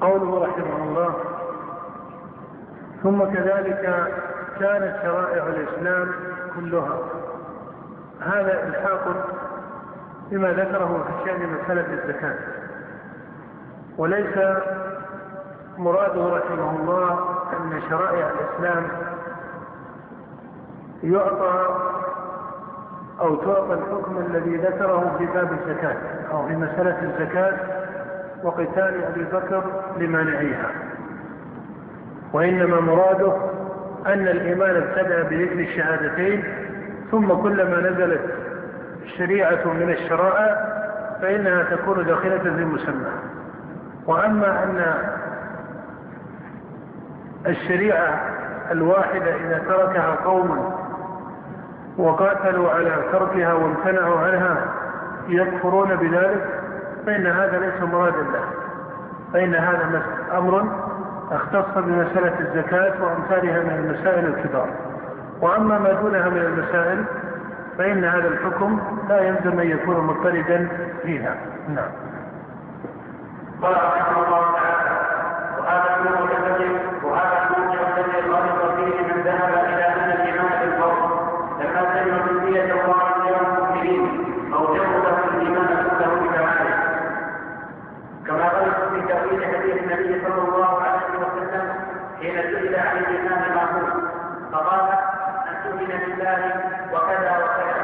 قوله رحمه الله ثم كذلك كانت شرائع الإسلام كلها. هذا إلحاق بما ذكره في شأن مسألة الزكاة. وليس مراده رحمه الله أن شرائع الإسلام يعطى أو تعطى الحكم الذي ذكره في باب الزكاة أو في مسألة الزكاة وقتال أبي بكر لمانعيها وإنما مراده أن الإيمان ابتدأ بذكر الشهادتين ثم كلما نزلت الشريعة من الشرائع فإنها تكون داخلة في المسمى وأما أن الشريعة الواحدة إذا تركها قوم وقاتلوا على تركها وامتنعوا عنها يكفرون بذلك فإن هذا ليس مرادا له. فإن هذا أمر اختص بمسألة الزكاة وأمثالها من المسائل الكبار. وأما ما دونها من المسائل فإن هذا الحكم لا يلزم أن يكون مضطردا فيها. نعم. قال رحمه الله تعالى وهذا الذي وهذا النور الذي غلط فيه من ذهب إلى ان الايمان بالفرض لما سلم جندية الله غير المؤمنين أو جرد الايمان كله بكماله كما غلط في تاويل حديث النبي صلى الله عليه وسلم حين سئل عن الايمان المعقول فقال ان تؤمن بالله وكذا وكذا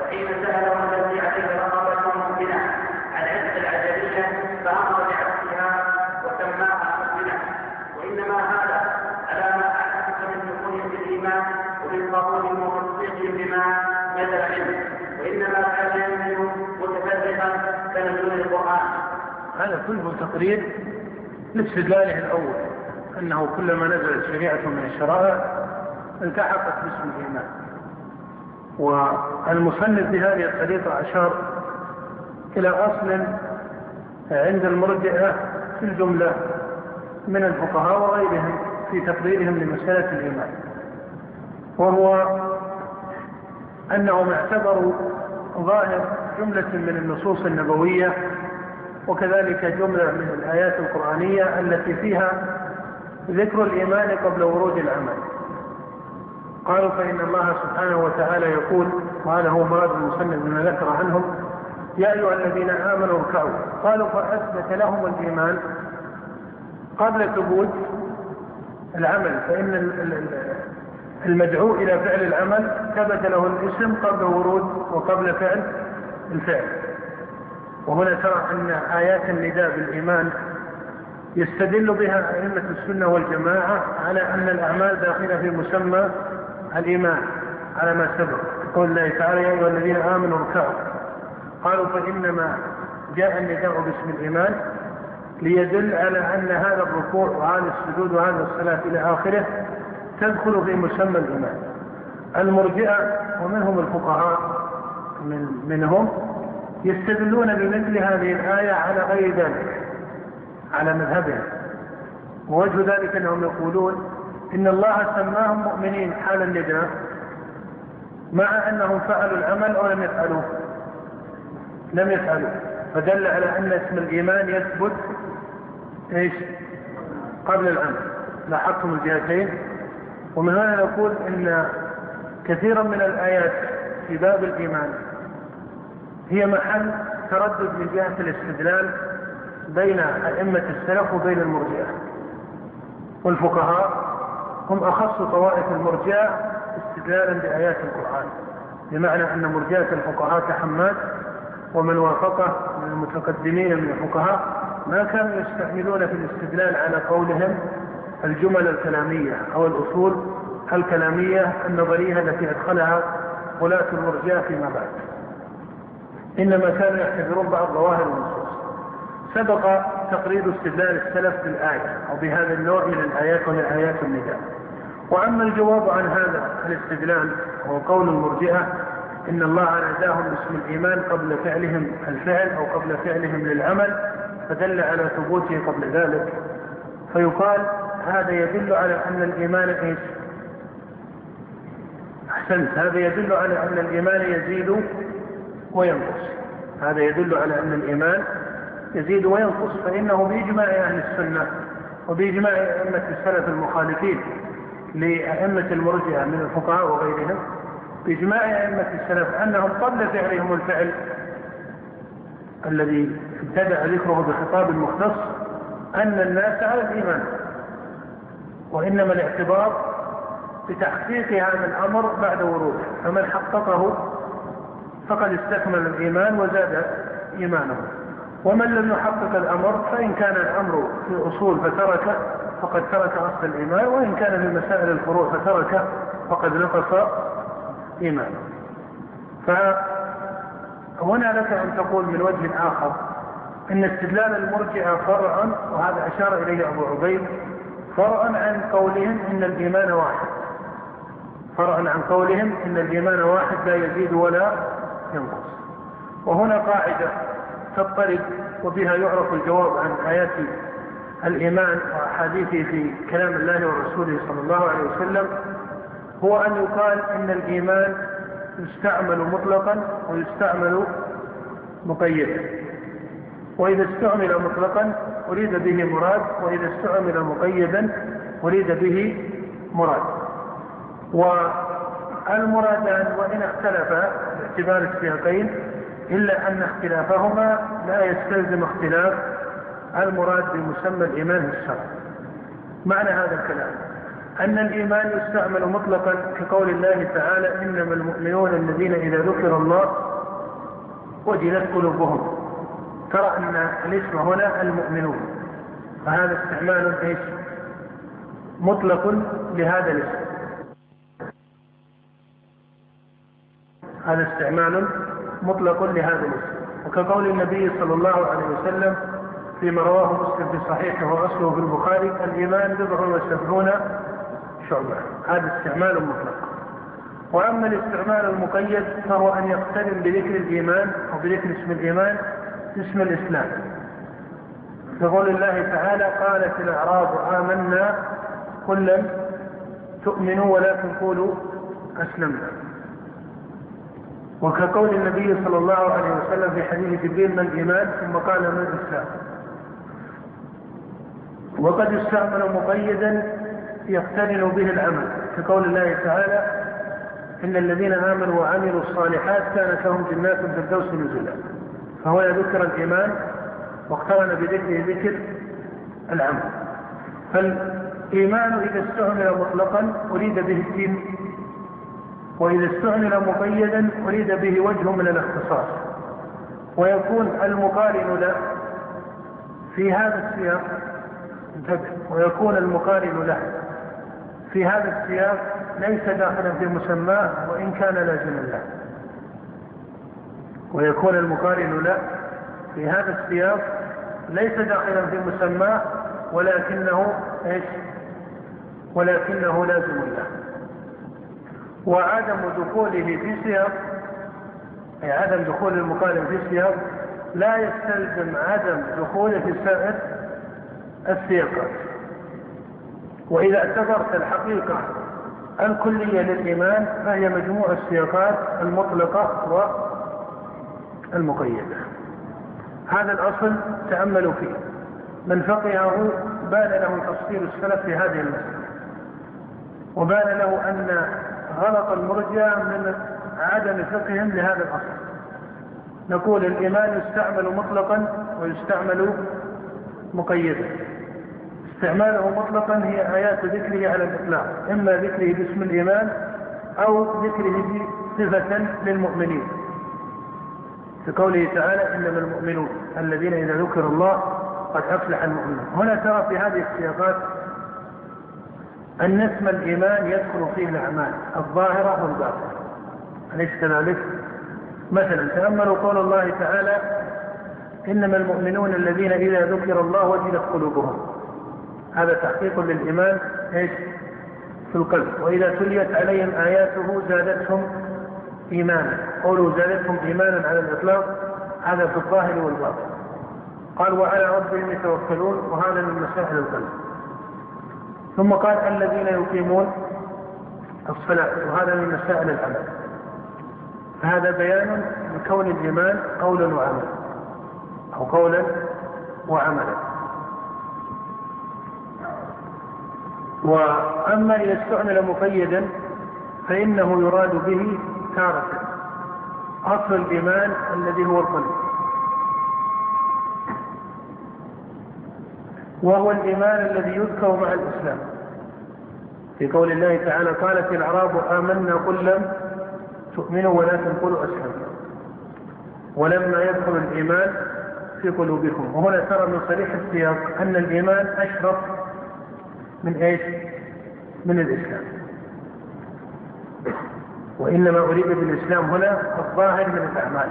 وحين ساله الذي عليه رقبه مؤمنه عن عتق العجليه فامر بعتقها وسماها مؤمنه وانما هذا على ما احدث من دخول في الايمان ومن قبول وتصديق بما نزل منه وانما كان ينزل متفرقا كنزول القران هذا كله تقرير لاستدلاله الأول أنه كلما نزلت شريعة من الشرائع التحقت باسم الإيمان. والمصنف بهذه الطريقة أشار إلى أصل عند المرجئة في الجملة من الفقهاء وغيرهم في تقريرهم لمسألة الإيمان. وهو أنهم اعتبروا ظاهر جملة من النصوص النبوية وكذلك جملة من الآيات القرآنية التي فيها ذكر الإيمان قبل ورود العمل. قالوا فإن الله سبحانه وتعالى يقول وهذا هو مراد المصنف بما ذكر عنهم يا أيها الذين آمنوا اركعوا. قالوا فأثبت لهم الإيمان قبل ثبوت العمل فإن المدعو إلى فعل العمل ثبت له الاسم قبل ورود وقبل فعل الفعل. وهنا ترى أن آيات النداء بالإيمان يستدل بها أئمة السنة والجماعة على أن الأعمال داخلة في مسمى الإيمان على ما سبق. قول الله تعالى يا أيها الذين آمنوا اركعوا. قالوا فإنما جاء النداء باسم الإيمان ليدل على أن هذا الركوع وهذا السجود وهذا الصلاة إلى آخره تدخل في مسمى الإيمان. المرجئة ومنهم الفقهاء من منهم؟ يستدلون بمثل هذه الآية على غير ذلك على مذهبهم. ووجه ذلك أنهم يقولون إن الله سماهم مؤمنين حال النداء مع أنهم فعلوا العمل أو لم يفعلوه. لم يفعلوا فدل على أن اسم الإيمان يثبت إيش؟ قبل العمل. لاحظتم الجهتين؟ ومن هنا نقول إن كثيرا من الآيات في باب الإيمان هي محل تردد من جهة الاستدلال بين أئمة السلف وبين المرجئة. والفقهاء هم أخص طوائف المرجئة استدلالا بآيات القرآن بمعنى أن مرجئة الفقهاء كحماد ومن وافقه من المتقدمين من الفقهاء ما كانوا يستعملون في الاستدلال على قولهم الجمل الكلامية أو الأصول الكلامية النظرية التي أدخلها ولاة المرجئة فيما بعد. إنما كانوا يعتبرون بعض ظواهر النصوص. سبق تقرير استدلال السلف بالآية أو بهذا النوع من الآيات وهي آيات النداء. وأما الجواب عن هذا الاستدلال هو قول المرجئة إن الله ناداهم باسم الإيمان قبل فعلهم الفعل أو قبل فعلهم للعمل فدل على ثبوته قبل ذلك. فيقال هذا يدل على أن الإيمان إيش؟ أحسنت. هذا يدل على أن الإيمان يزيد وينقص. هذا يدل على أن الإيمان يزيد وينقص فإنه بإجماع أهل السنة وبإجماع أئمة السلف المخالفين لأئمة المرجئة من الفقهاء وغيرهم بإجماع أئمة السلف أنهم قبل فعلهم الفعل الذي ابتدأ ذكره بخطاب مختص أن الناس على الإيمان وإنما الاعتبار بتحقيق هذا الأمر بعد وروده فمن حققه فقد استكمل الإيمان وزاد إيمانه. ومن لم يحقق الأمر فإن كان الأمر في الأصول فتركه فقد ترك أصل الإيمان وإن كان في مسائل الفروع فتركه فقد نقص إيمانه. فهنا لك أن تقول من وجه آخر أن استدلال المرجئة فرع وهذا أشار إليه أبو عبيد فرع عن قولهم إن الإيمان واحد. فرع عن قولهم إن الإيمان واحد لا يزيد ولا ينقص. وهنا قاعدة تضطرب وبها يعرف الجواب عن آيات الإيمان وأحاديثه في كلام الله ورسوله صلى الله عليه وسلم. هو أن يقال إن الإيمان يستعمل مطلقا ويستعمل مقيدا. وإذا استعمل مطلقا أريد به مراد وإذا استعمل مقيدا أريد به مراد. والمرادان وإن اختلفا باعتبار السياقين إلا أن اختلافهما لا يستلزم اختلاف المراد بمسمى الإيمان الشرعي معنى هذا الكلام أن الإيمان يستعمل مطلقا كقول الله تعالى إنما المؤمنون الذين إذا ذكر الله وجلت قلوبهم. ترى أن الاسم هنا المؤمنون فهذا استعمال إيش؟ مطلق لهذا الاسم. هذا استعمال مطلق لهذا الاسم. وكقول النبي صلى الله عليه وسلم فيما رواه مسلم في صحيحه واصله في البخاري الإيمان بضع وسبعون شعبة. هذا استعمال مطلق. وأما الاستعمال المقيد فهو أن يقترن بذكر الإيمان أو بذكر اسم الإيمان اسم الإسلام. يقول الله تعالى قالت الأعراب آمنا قل لم تؤمنوا ولكن قولوا أسلمنا. وكقول النبي صلى الله عليه وسلم في حديث جبريل ما الايمان ثم قال ما الاسلام وقد استعمل مقيدا يقترن به العمل. كقول الله تعالى إن الذين آمنوا وعملوا الصالحات كانت لهم جنات الفردوس نزلا. فهو ذكر الإيمان واقترن بذكره ذكر العمل. فالإيمان إذا استعمل مطلقا أريد به الدين وإذا استعمل مقيدا أريد به وجه من الاختصاص ويكون المقارن له في هذا السياق انتبه ويكون المقارن له في هذا السياق ليس داخلا في مسماه وإن كان لازما له ويكون المقارن له في هذا السياق ليس داخلا في مسماه ولكنه إيش؟ ولكنه لازم له وعدم دخوله في سياق أي عدم دخول المقارن في سياق لا يستلزم عدم دخوله في سائر السياقات وإذا اعتبرت الحقيقة الكلية للإيمان فهي مجموع السياقات المطلقة والمقيدة هذا الأصل تأملوا فيه. من فقهه بان له تفصيل السلف في هذه المسألة. وبان له أن غلط المرجع من عدم فقههم لهذا الأصل. نقول الإيمان يستعمل مطلقا ويستعمل مقيدا. استعماله مطلقا هي آيات ذكره على الإطلاق إما ذكره باسم الإيمان أو ذكره صفه للمؤمنين. في قوله تعالى إنما المؤمنون الذين إذا ذكر الله قد أفلح المؤمنون. هنا ترى في هذه السياقات أن اسم الإيمان يدخل فيه الأعمال الظاهرة والباطنة. أليس كذلك؟ مثلا تأملوا قول الله تعالى إنما المؤمنون الذين إذا ذكر الله وجلت قلوبهم. هذا تحقيق للإيمان إيش؟ في القلب. وإذا تليت عليهم آياته زادتهم إيمانا. قولوا زادتهم إيمانا على الإطلاق هذا في الظاهر والباطن. قال وعلى ربهم يتوكلون وهذا من مسائل القلب. ثم قال الذين يقيمون الصلاة وهذا من مسائل العمل. فهذا بيان لكون الإيمان قولا وعملا أو قولا وعملا. وأما إذا استعمل مقيدا فإنه يراد به تارة أصل الإيمان الذي هو القلب. وهو الإيمان الذي يذكر مع الإسلام. في قول الله تعالى قالت الأعراب آمنا قل لم تؤمنوا ولكن قولوا أسلمنا ولما يدخل الإيمان في قلوبكم. وهنا ترى من صريح السياق أن الإيمان أشرف من إيش؟ من الإسلام. وإنما أريد بالإسلام هنا الظاهر من الأعمال.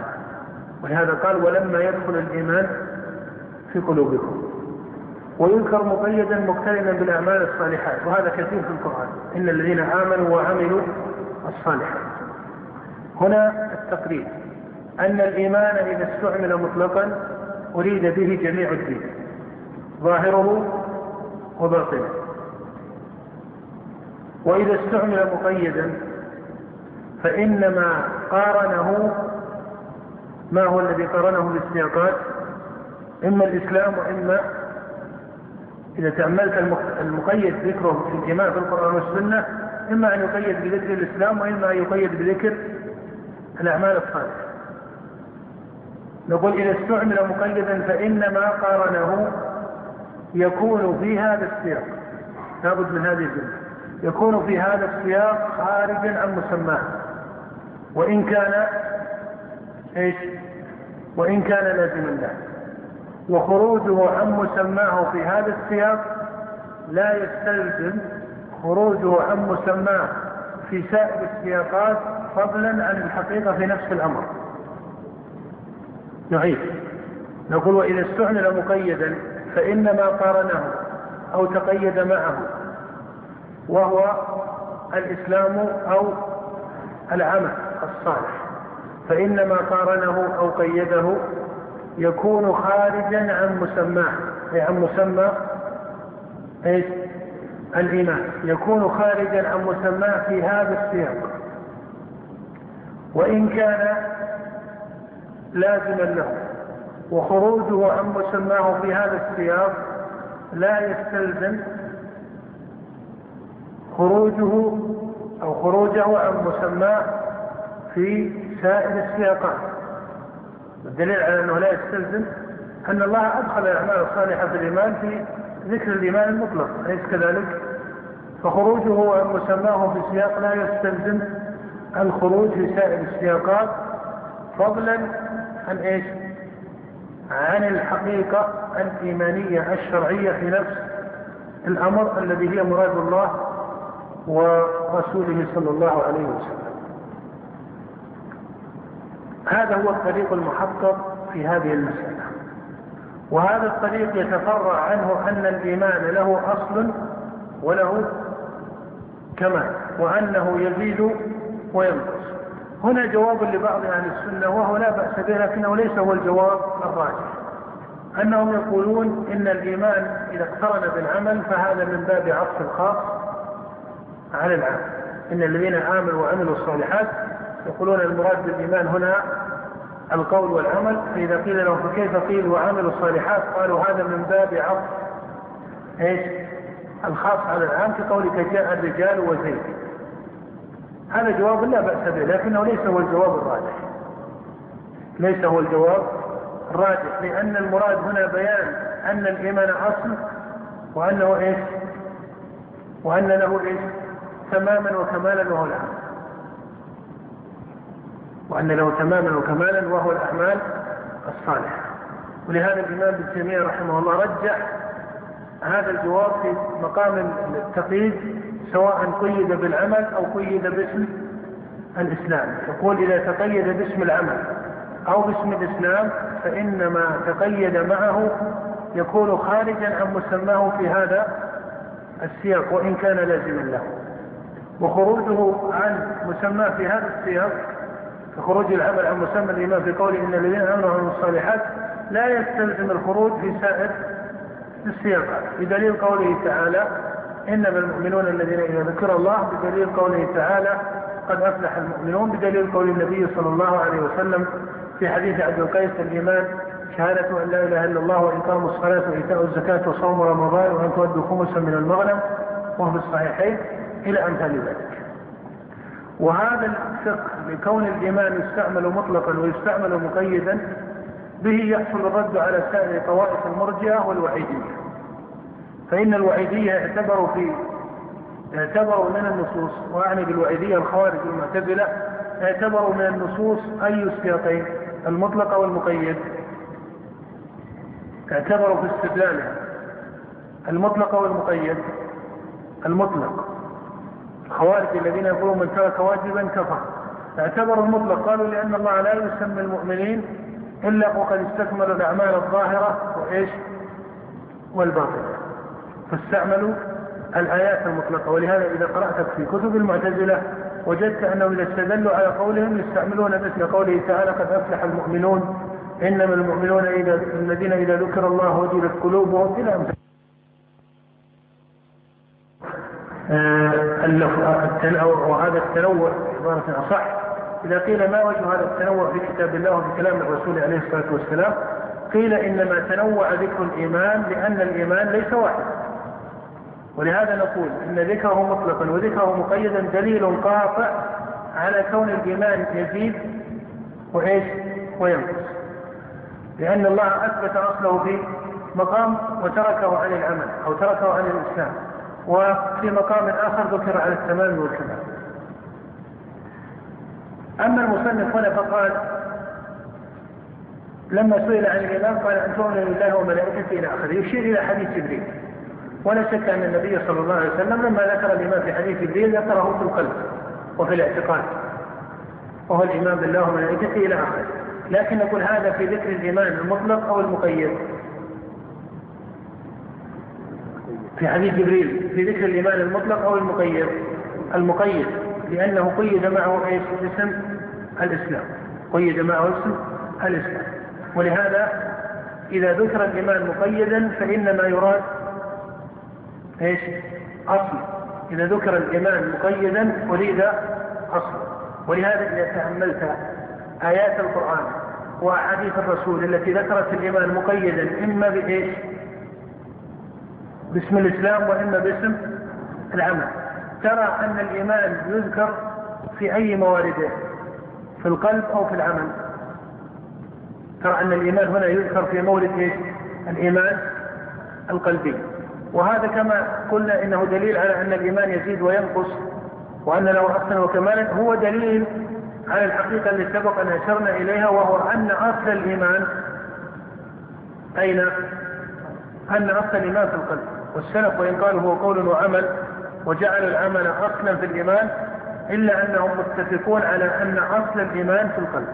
ولهذا قال ولما يدخل الإيمان في قلوبكم. ويذكر مقيدا مقترنا بالأعمال الصالحات وهذا كثير في القرآن. إن الذين آمنوا وعملوا الصالحات. هنا التقرير أن الإيمان إذا استعمل مطلقا أريد به جميع الدين. ظاهره وباطنه. وإذا استعمل مقيدا فإنما قارنه ما هو الذي قارنه بالسياقات إما الإسلام وإما إذا تأملت المقيد ذكره في الإيمان في القرآن والسنة إما أن يقيد بذكر الإسلام وإما أن يقيد بذكر الأعمال الصالحة. نقول إذا استعمل مقيدا فإنما قارنه يكون في هذا السياق. لابد من هذه الجملة. يكون في هذا السياق خارجا عن مسماه. وإن كان إيش؟ وإن كان لازما له. وخروجه عن مسماه في هذا السياق لا يستلزم خروجه عن مسماه في سائر السياقات فضلا عن الحقيقة في نفس الأمر. نعيد. نقول وإذا استعمل مقيدا فإنما قارنه أو تقيد معه وهو الإسلام أو العمل الصالح. فإنما قارنه أو قيده يكون خارجا عن مسماه أي عن مسمى إيش؟ الإيمان. يكون خارجا عن مسماه في هذا السياق. وإن كان لازما له. وخروجه عن مسماه في هذا السياق لا يستلزم خروجه أو خروجه عن مسماه في سائر السياقات. الدليل على أنه لا يستلزم أن الله أدخل الأعمال الصالحة في الإيمان في ذكر الإيمان المطلق أليس كذلك؟ فخروجه عن مسماه في سياق لا يستلزم الخروج في سائر السياقات فضلا عن إيش؟ عن الحقيقة الإيمانية الشرعية في نفس الأمر الذي هي مراد الله ورسوله صلى الله عليه وسلم هذا هو الطريق المحقق في هذه المسألة. وهذا الطريق يتفرع عنه أن الإيمان له أصل وله كمال وأنه يزيد وينقص. هنا جواب لبعض أهل السنة وهو لا بأس به لكنه ليس هو الجواب الراجح. أنهم يقولون إن الإيمان إذا اقترن بالعمل فهذا من باب عطف الخاص على العام إن الذين آمنوا وعملوا الصالحات يقولون المراد بالإيمان هنا القول والعمل. فإذا قيل لهم فكيف قيل وعملوا الصالحات؟ قالوا هذا من باب عطف. إيش؟ الخاص على العام في قولك جاء الرجال وزيد. هذا جواب لا بأس به لكنه ليس هو الجواب الراجح. ليس هو الجواب الراجح لأن المراد هنا بيان أن الإيمان أصل وأنه إيش؟ وأن له إيش؟ تماما وكمالا وهو العمل. وأن له تماما وكمالا وهو الأعمال الصالحة. ولهذا الإمام ابن تيمية رحمه الله رجح هذا الجواب في مقام التقييد سواء قيد بالعمل أو قيد باسم الإسلام. يقول إذا تقيد باسم العمل أو باسم الإسلام فإنما تقيد معه يكون خارجا عن مسماه في هذا السياق وإن كان لازما له. وخروجه عن مسماه في هذا السياق خروج العمل عن مسمى الإيمان في قوله إن الذين آمنوا وعملوا الصالحات لا يستلزم الخروج في سائر السياقات بدليل قوله تعالى إنما المؤمنون الذين إذا ذكر الله بدليل قوله تعالى قد أفلح المؤمنون بدليل قول النبي صلى الله عليه وسلم في حديث عبد القيس الإيمان شهادة أن لا إله إلا الله وإقام الصلاة وإيتاء الزكاة وصوم رمضان وأن تؤدوا خمسا من المغنم وهو في الصحيحين إلى أمثال ذلك. وهذا الفقه لكون الإيمان يستعمل مطلقا ويستعمل مقيدا به يحصل الرد على سائر طوائف المرجئة والوعيدية. فإن الوعيدية اعتبروا في اعتبروا من النصوص وأعني بالوعيدية الخوارج المعتزلة اعتبروا من النصوص أي السياقين المطلق والمقيد. اعتبروا في استدلالها المطلق والمقيد. المطلق. الخوارج الذين يقولون من ترك واجبا كفر. اعتبروا المطلق. قالوا لأن الله لا يسمي المؤمنين إلا وقد استكملوا الأعمال الظاهرة وإيش؟ والباطنة. فاستعملوا الآيات المطلقة. ولهذا إذا قرأت في كتب المعتزلة وجدت أنهم إذا استدلوا على قولهم يستعملون مثل قوله تعالى قد أفلح المؤمنون. إنما المؤمنون إذا الذين إذا ذكر الله وجلت قلوبهم إلى أمثال التنوع وهذا التنوع عبارة أصح إذا قيل ما وجه هذا التنوع في كتاب الله وفي كلام الرسول عليه الصلاة والسلام قيل إنما تنوع ذكر الإيمان لأن الإيمان ليس واحد ولهذا نقول إن ذكره مطلقا وذكره مقيدا دليل قاطع على كون الإيمان يزيد وإيش؟ وينقص. لأن الله أثبت أصله في مقام وتركه عن العمل أو تركه عن الإسلام. وفي مقام آخر ذكر على التمام والكمال. أما المصنف هنا فقال لما سئل عن الإيمان قال ان تؤمن بالله وملائكته إلى آخره. يشير إلى حديث جبريل. ولا شك أن النبي صلى الله عليه وسلم لما ذكر الإيمان في حديث جبريل ذكره في القلب وفي الاعتقاد وهو الإيمان بالله وملائكته إلى آخره. لكن نقول هذا في ذكر الإيمان المطلق أو المقيد. في حديث جبريل في ذكر الإيمان المطلق أو المقيد المقيد لأنه قيد معه إيش؟ اسم الإسلام قيد معه اسم الإسلام ولهذا إذا ذكر الإيمان مقيدا فإنما يراد إيش؟ أصل إذا ذكر الإيمان مقيدا أريد أصل ولهذا إذا تاملت آيات القرآن وأحاديث الرسول التي ذكرت الإيمان مقيدا إما بإيش؟ باسم الإسلام وإما باسم العمل. ترى أن الإيمان يذكر في أي موارده في القلب أو في العمل. ترى أن الإيمان هنا يذكر في مورد إيش؟ الإيمان القلبي. وهذا كما قلنا إنه دليل على أن الإيمان يزيد وينقص وأن له أصلا وكمالا. هو دليل على الحقيقة التي سبق أن أشرنا إليها وهو أن أصل الإيمان أين؟ أن أصل الإيمان في القلب. والسلف وإن قالوا هو قول وعمل وجعل العمل أصلا في الإيمان إلا أنهم متفقون على أن أصل الإيمان في القلب.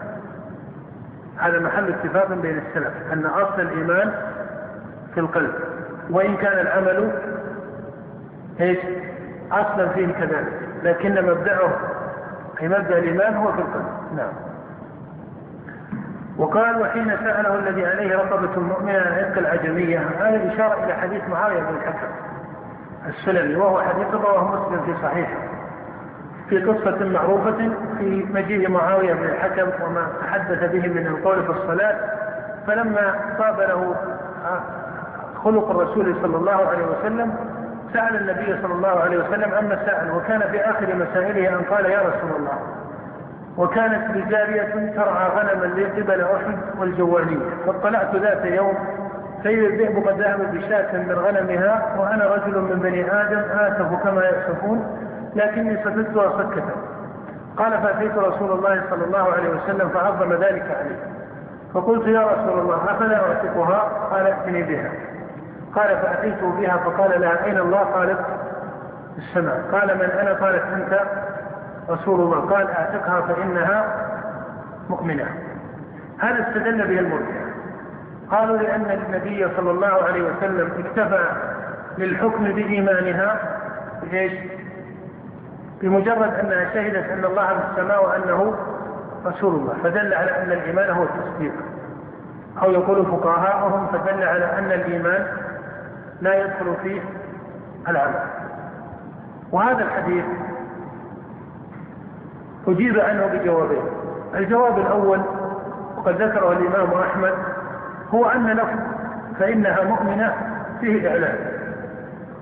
هذا محل اتفاق بين السلف أن أصل الإيمان في القلب. وإن كان العمل إيش؟ أصلا فيه كذلك لكن مبدأه أي مبدأ الإيمان هو في القلب. نعم. وقال وحين سأله الذي عليه رقبة المؤمنة عن عتق العجمية هذا إشارة إلى حديث معاوية بن الحكم السلمي وهو حديث رواه مسلم في صحيحه. في قصة معروفة في مجيء معاوية بن الحكم وما تحدث به من القول في الصلاة فلما طاب له خلق الرسول صلى الله عليه وسلم سأل النبي صلى الله عليه وسلم عن مسائل وكان في آخر مسائله أن قال يا رسول الله. وكانت لي جارية ترعى غنما لي قبل أحد والجوانية فاطلعت ذات يوم فإذا الذئب قد ذهب بشاة من غنمها وأنا رجل من بني آدم آسف كما يأسفون لكني سكتها سكة قال فأتيت رسول الله صلى الله عليه وسلم فعظم ذلك عليه. فقلت يا رسول الله أفلا أعتقها؟ قال ائتني بها. قال فأتيت بها فقال لها أين الله؟ قالت السماء. قال من أنا؟ قالت أنت. رسول الله قال أعتقها فإنها مؤمنة. هذا استدل به المرجع قالوا لأن النبي صلى الله عليه وسلم اكتفى للحكم بإيمانها بإيش؟ بمجرد أنها شهدت أن الله في السماء وأنه رسول الله. فدل على أن الإيمان هو التصديق. أو يقول فقهاءهم فدل على أن الإيمان لا يدخل فيه العمل. وهذا الحديث أجيب عنه بجوابين الجواب الأول وقد ذكره الإمام أحمد هو أن لفظ فإنها مؤمنة فيه إعلان.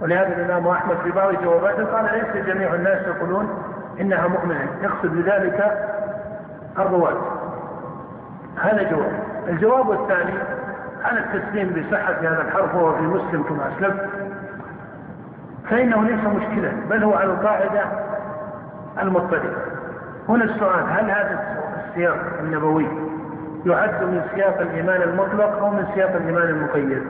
ولهذا الإمام أحمد في بعض جواباته قال ليس جميع الناس يقولون إنها مؤمنة. يقصد بذلك الرواة. هذا جواب. الجواب الثاني على التسليم بصحة هذا الحرف وهو في مسلم كما أسلفت فإنه ليس مشكلة بل هو على القاعدة المضطردة هنا السؤال هل هذا السياق النبوي يعد من سياق الإيمان المطلق أو من سياق الإيمان المقيد؟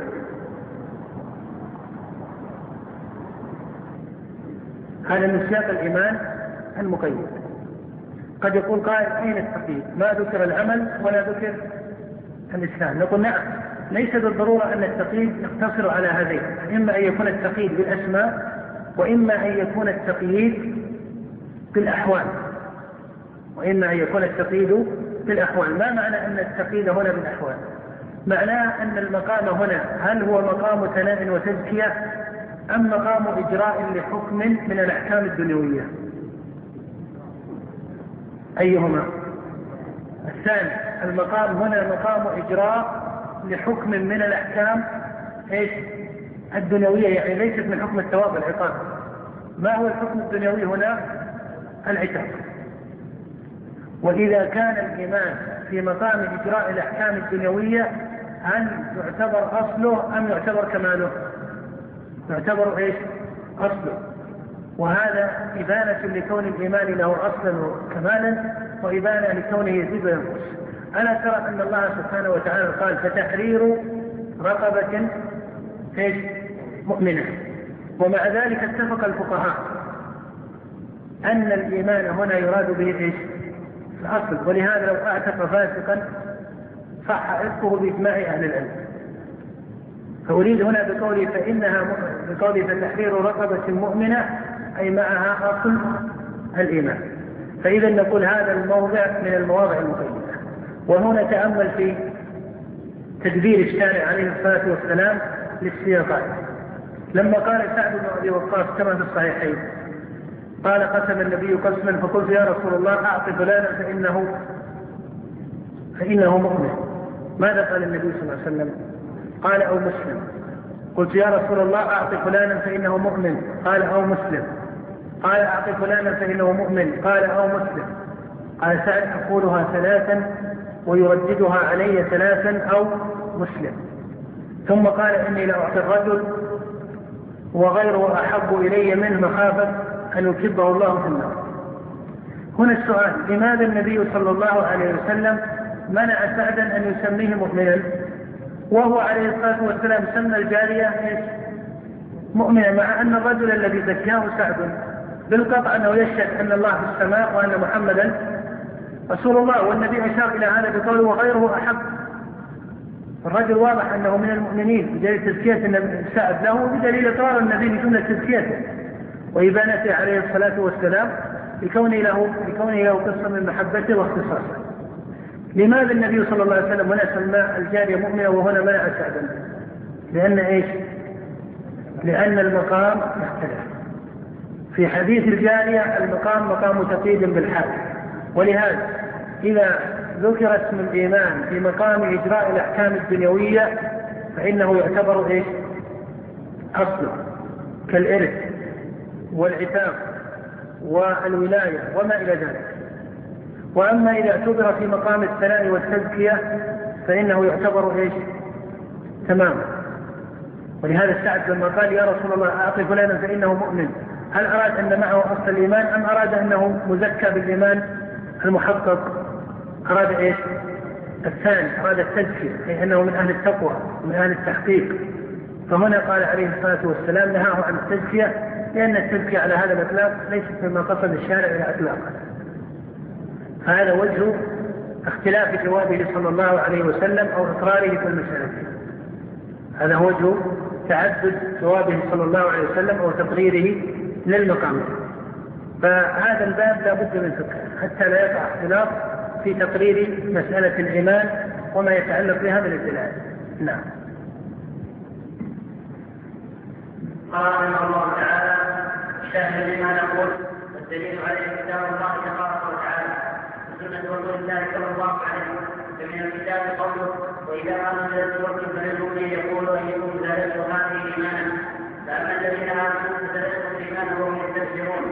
هذا من سياق الإيمان المقيد. قد يقول قائل أين التقييد؟ ما ذكر العمل ولا ذكر الإسلام. نقول نعم ليس بالضرورة أن التقييد يقتصر على هذين إما أن يكون التقييد بالأسماء وإما أن يكون التقييد بالأحوال. وإما أن يكون التقييد بالأحوال ما معنى أن التقييد هنا بالأحوال معناه أن المقام هنا هل هو مقام ثناء وتزكية أم مقام إجراء لحكم من الأحكام الدنيوية؟ أيهما؟ الثاني المقام هنا مقام إجراء لحكم من الأحكام إيش؟ الدنيوية يعني ليست من حكم الثواب والعقاب. ما هو الحكم الدنيوي هنا؟ العتاب. وإذا كان الإيمان في مقام إجراء الأحكام الدنيوية هل يعتبر أصله أم يعتبر كماله؟ يعتبر إيش؟ أصله وهذا إبانة لكون الإيمان له أصلا وكمالا وإبانة لكونه يزيد وينقص ألا ترى أن الله سبحانه وتعالى قال فتحرير رقبة إيش؟ مؤمنة ومع ذلك اتفق الفقهاء أن الإيمان هنا يراد به إيش؟ الأصل. ولهذا لو أعتق فاسقا صح عتقه بإجماع أهل العلم. فأريد هنا بقولي فإنها بقولي فتحرير رقبة مؤمنة أي معها أصل الإيمان. فإذا نقول هذا الموضع من المواضع المقيدة. وهنا تأمل في تدبير الشارع عليه الصلاة والسلام للسياقات. لما قال سعد بن أبي وقاص كما في الصحيحين قال قسم النبي قسما فقلت يا رسول الله أعط فلانا فإنه فإنه مؤمن. ماذا قال النبي صلى الله عليه وسلم؟ قال أو مسلم. قلت يا رسول الله أعط فلانا فإنه مؤمن. قال أو مسلم. قال أعط فلانا فإنه مؤمن. قال أو مسلم. قال سعد أقولها ثلاثا ويرددها علي ثلاثا أو مسلم. ثم قال إني لأعطي الرجل وغيره أحب إلي منه مخافة أن يكبه الله في النار. هنا السؤال لماذا النبي صلى الله عليه وسلم منع سعدا أن يسميه مؤمنا وهو عليه الصلاة والسلام سمى الجارية مؤمنا مع أن الرجل الذي زكاه سعد بالقطع أنه يشهد أن الله في السماء وأن محمدا رسول الله والنبي أشار إلى هذا بقوله وغيره أحب الرجل واضح أنه من المؤمنين بدليل تزكية سعد له وبدليل إقرار النبي بجملة تزكيته. وإبانته عليه الصلاة والسلام لكونه له لكونه له قصة من محبته واختصاصه. لماذا النبي صلى الله عليه وسلم هنا سمى الجارية مؤمنة وهنا منع سعدا؟ لأن إيش؟ لأن المقام يختلف. في حديث الجارية المقام مقام تقييد بالحال ولهذا إذا ذكر اسم الإيمان في مقام إجراء الأحكام الدنيوية فإنه يعتبر إيش؟ أصله كالإرث والعتاب والولاية وما إلى ذلك. وأما إذا اعتبر في مقام الثناء والتزكية فإنه يعتبر إيش؟ تماما ولهذا سعد لما قال يا رسول الله أعطي فلانا فإنه مؤمن. هل أراد أن معه أصل الإيمان أم أراد أنه مزكى بالإيمان المحقق؟ أراد إيش؟ الثاني أراد التزكية أي أنه من أهل التقوى ومن أهل التحقيق. فهنا قال عليه الصلاة والسلام نهاه عن التزكية لأن التزكية على هذا الإطلاق ليست مما قصد الشارع إلى إطلاقه فهذا وجه اختلاف جوابه صلى الله عليه وسلم أو إقراره في المسألة. هذا هو وجه تعدد جوابه صلى الله عليه وسلم أو تقريره للمقام. فهذا الباب لا بد من فقه حتى لا يقع اختلاف في تقرير مسألة الإيمان وما يتعلق بها من الدلالة نعم. قال الله تعالى شاهد لما نقول والدليل عليه كتاب الله تبارك وتعالى وسنة رسول الله صلى الله عليه وسلم. فمن الكتاب قوله وإذا ما نزلت سورة فمنهم من يقول أيكم زادته هذه إيمانا. فأما الذين آمنوا فزادتهم إيمانا وهم يستبشرون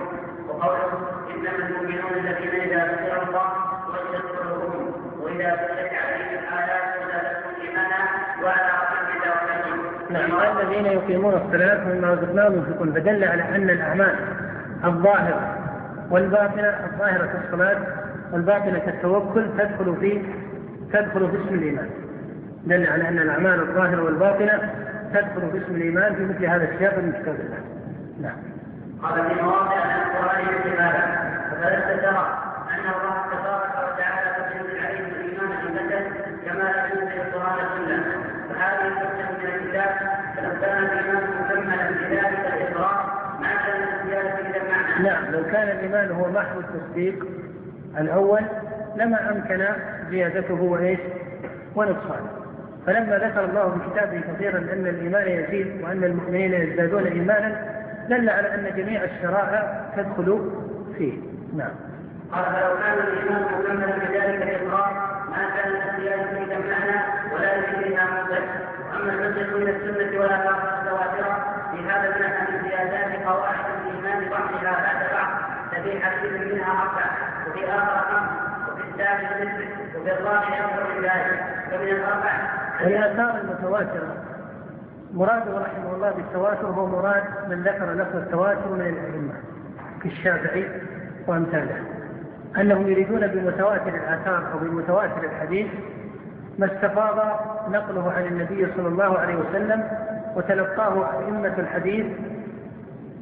وقوله إنما المؤمنون الذين إذا ذكر الله وجدت قلوبهم وإذا تليت عليهم الآيات زادتهم إيمانا وعلى ربهم يتوكلون نعم الذين يقيمون الصلاة مما رزقناهم ينفقون فدل على أن الأعمال الظاهرة والباطنة الظاهرة في الصلاة والباطنة كالتوكل تدخل في تدخل في اسم الإيمان. دل على أن الأعمال الظاهرة والباطنة تدخل في اسم الإيمان في مثل هذا السياق من كتاب الله نعم. قال في مواضع من القرآن استفادة فلست ترى أن الله تبارك وتعالى قد ينزل عليه الإيمان جملة كما لا ينزل القرآن كله فهذه الحجة من الكتاب نعم لو كان الإيمان هو محو التصديق الأول لما أمكن زيادته وإيش؟ ونقصانه. فلما ذكر الله في كتابه كثيرا أن الإيمان يزيد وأن المؤمنين يزدادون إيمانا دل على أن جميع الشرائع تدخل فيه. نعم. قال فلو كان الإيمان مكملا بذلك الإقرار ما كان الزيادة إلى المعنى ولا يجريها مدة وأما الحجة من السنة والآثار المتواترة. في هذا من زيادات قواعد الإيمان بعضها بعد بعض ففي حديث منها أربع وفي آخر خمس وفي الثالث ست وفي الرابع أكثر من ذلك فمن الأربع والآثار المتواترة مراده رحمه الله بالتواتر هو مراد من ذكر لفظ التواتر من الأئمة كالشافعي وأمثاله. أنهم يريدون بمتواتر الآثار أو بمتواتر الحديث ما استفاض نقله عن النبي صلى الله عليه وسلم وتلقاه أئمة الحديث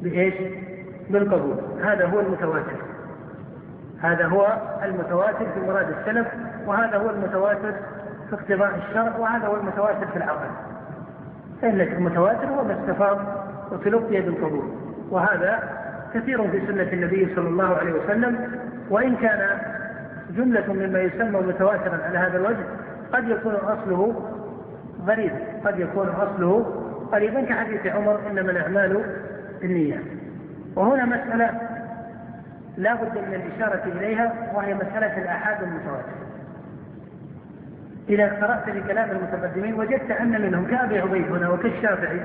بإيش؟ بالقبول. هذا هو المتواتر. هذا هو المتواتر في مراد السلف وهذا هو المتواتر في اقتضاء الشرع وهذا هو المتواتر في العقل فإن المتواتر هو ما استفاض وتلقي بالقبول. وهذا كثير في سنة النبي صلى الله عليه وسلم وإن كان جملة مما يسمى متواترا على هذا الوجه قد يكون أصله غريبا قد يكون أصله قريبا كحديث عمر إنما الأعمال بالنيات وهنا مسألة لا بد من الإشارة إليها وهي مسألة الآحاد المتواتر. إذا قرأت لكلام المتقدمين وجدت أن منهم كأبي عبيد هنا وكالشافعي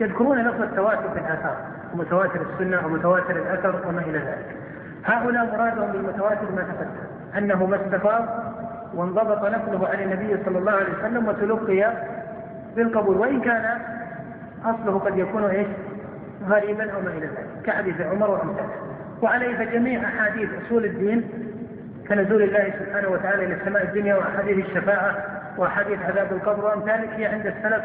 يذكرون لفظ التواتر في الآثار ومتواتر السنة ومتواتر الأثر وما إلى ذلك. هؤلاء مرادهم بالمتواتر ما تقدم أنه ما استفاض وانضبط نقله عن النبي صلى الله عليه وسلم وتلقي بالقبول. وإن كان أصله قد يكون إيش؟ غريبا أو ما إلى ذلك. كحديث عمر وأمثاله. وعليه فجميع أحاديث أصول الدين كنزول الله سبحانه وتعالى إلى السماء الدنيا وأحاديث الشفاعة وأحاديث عذاب القبر وأمثالك هي عند السلف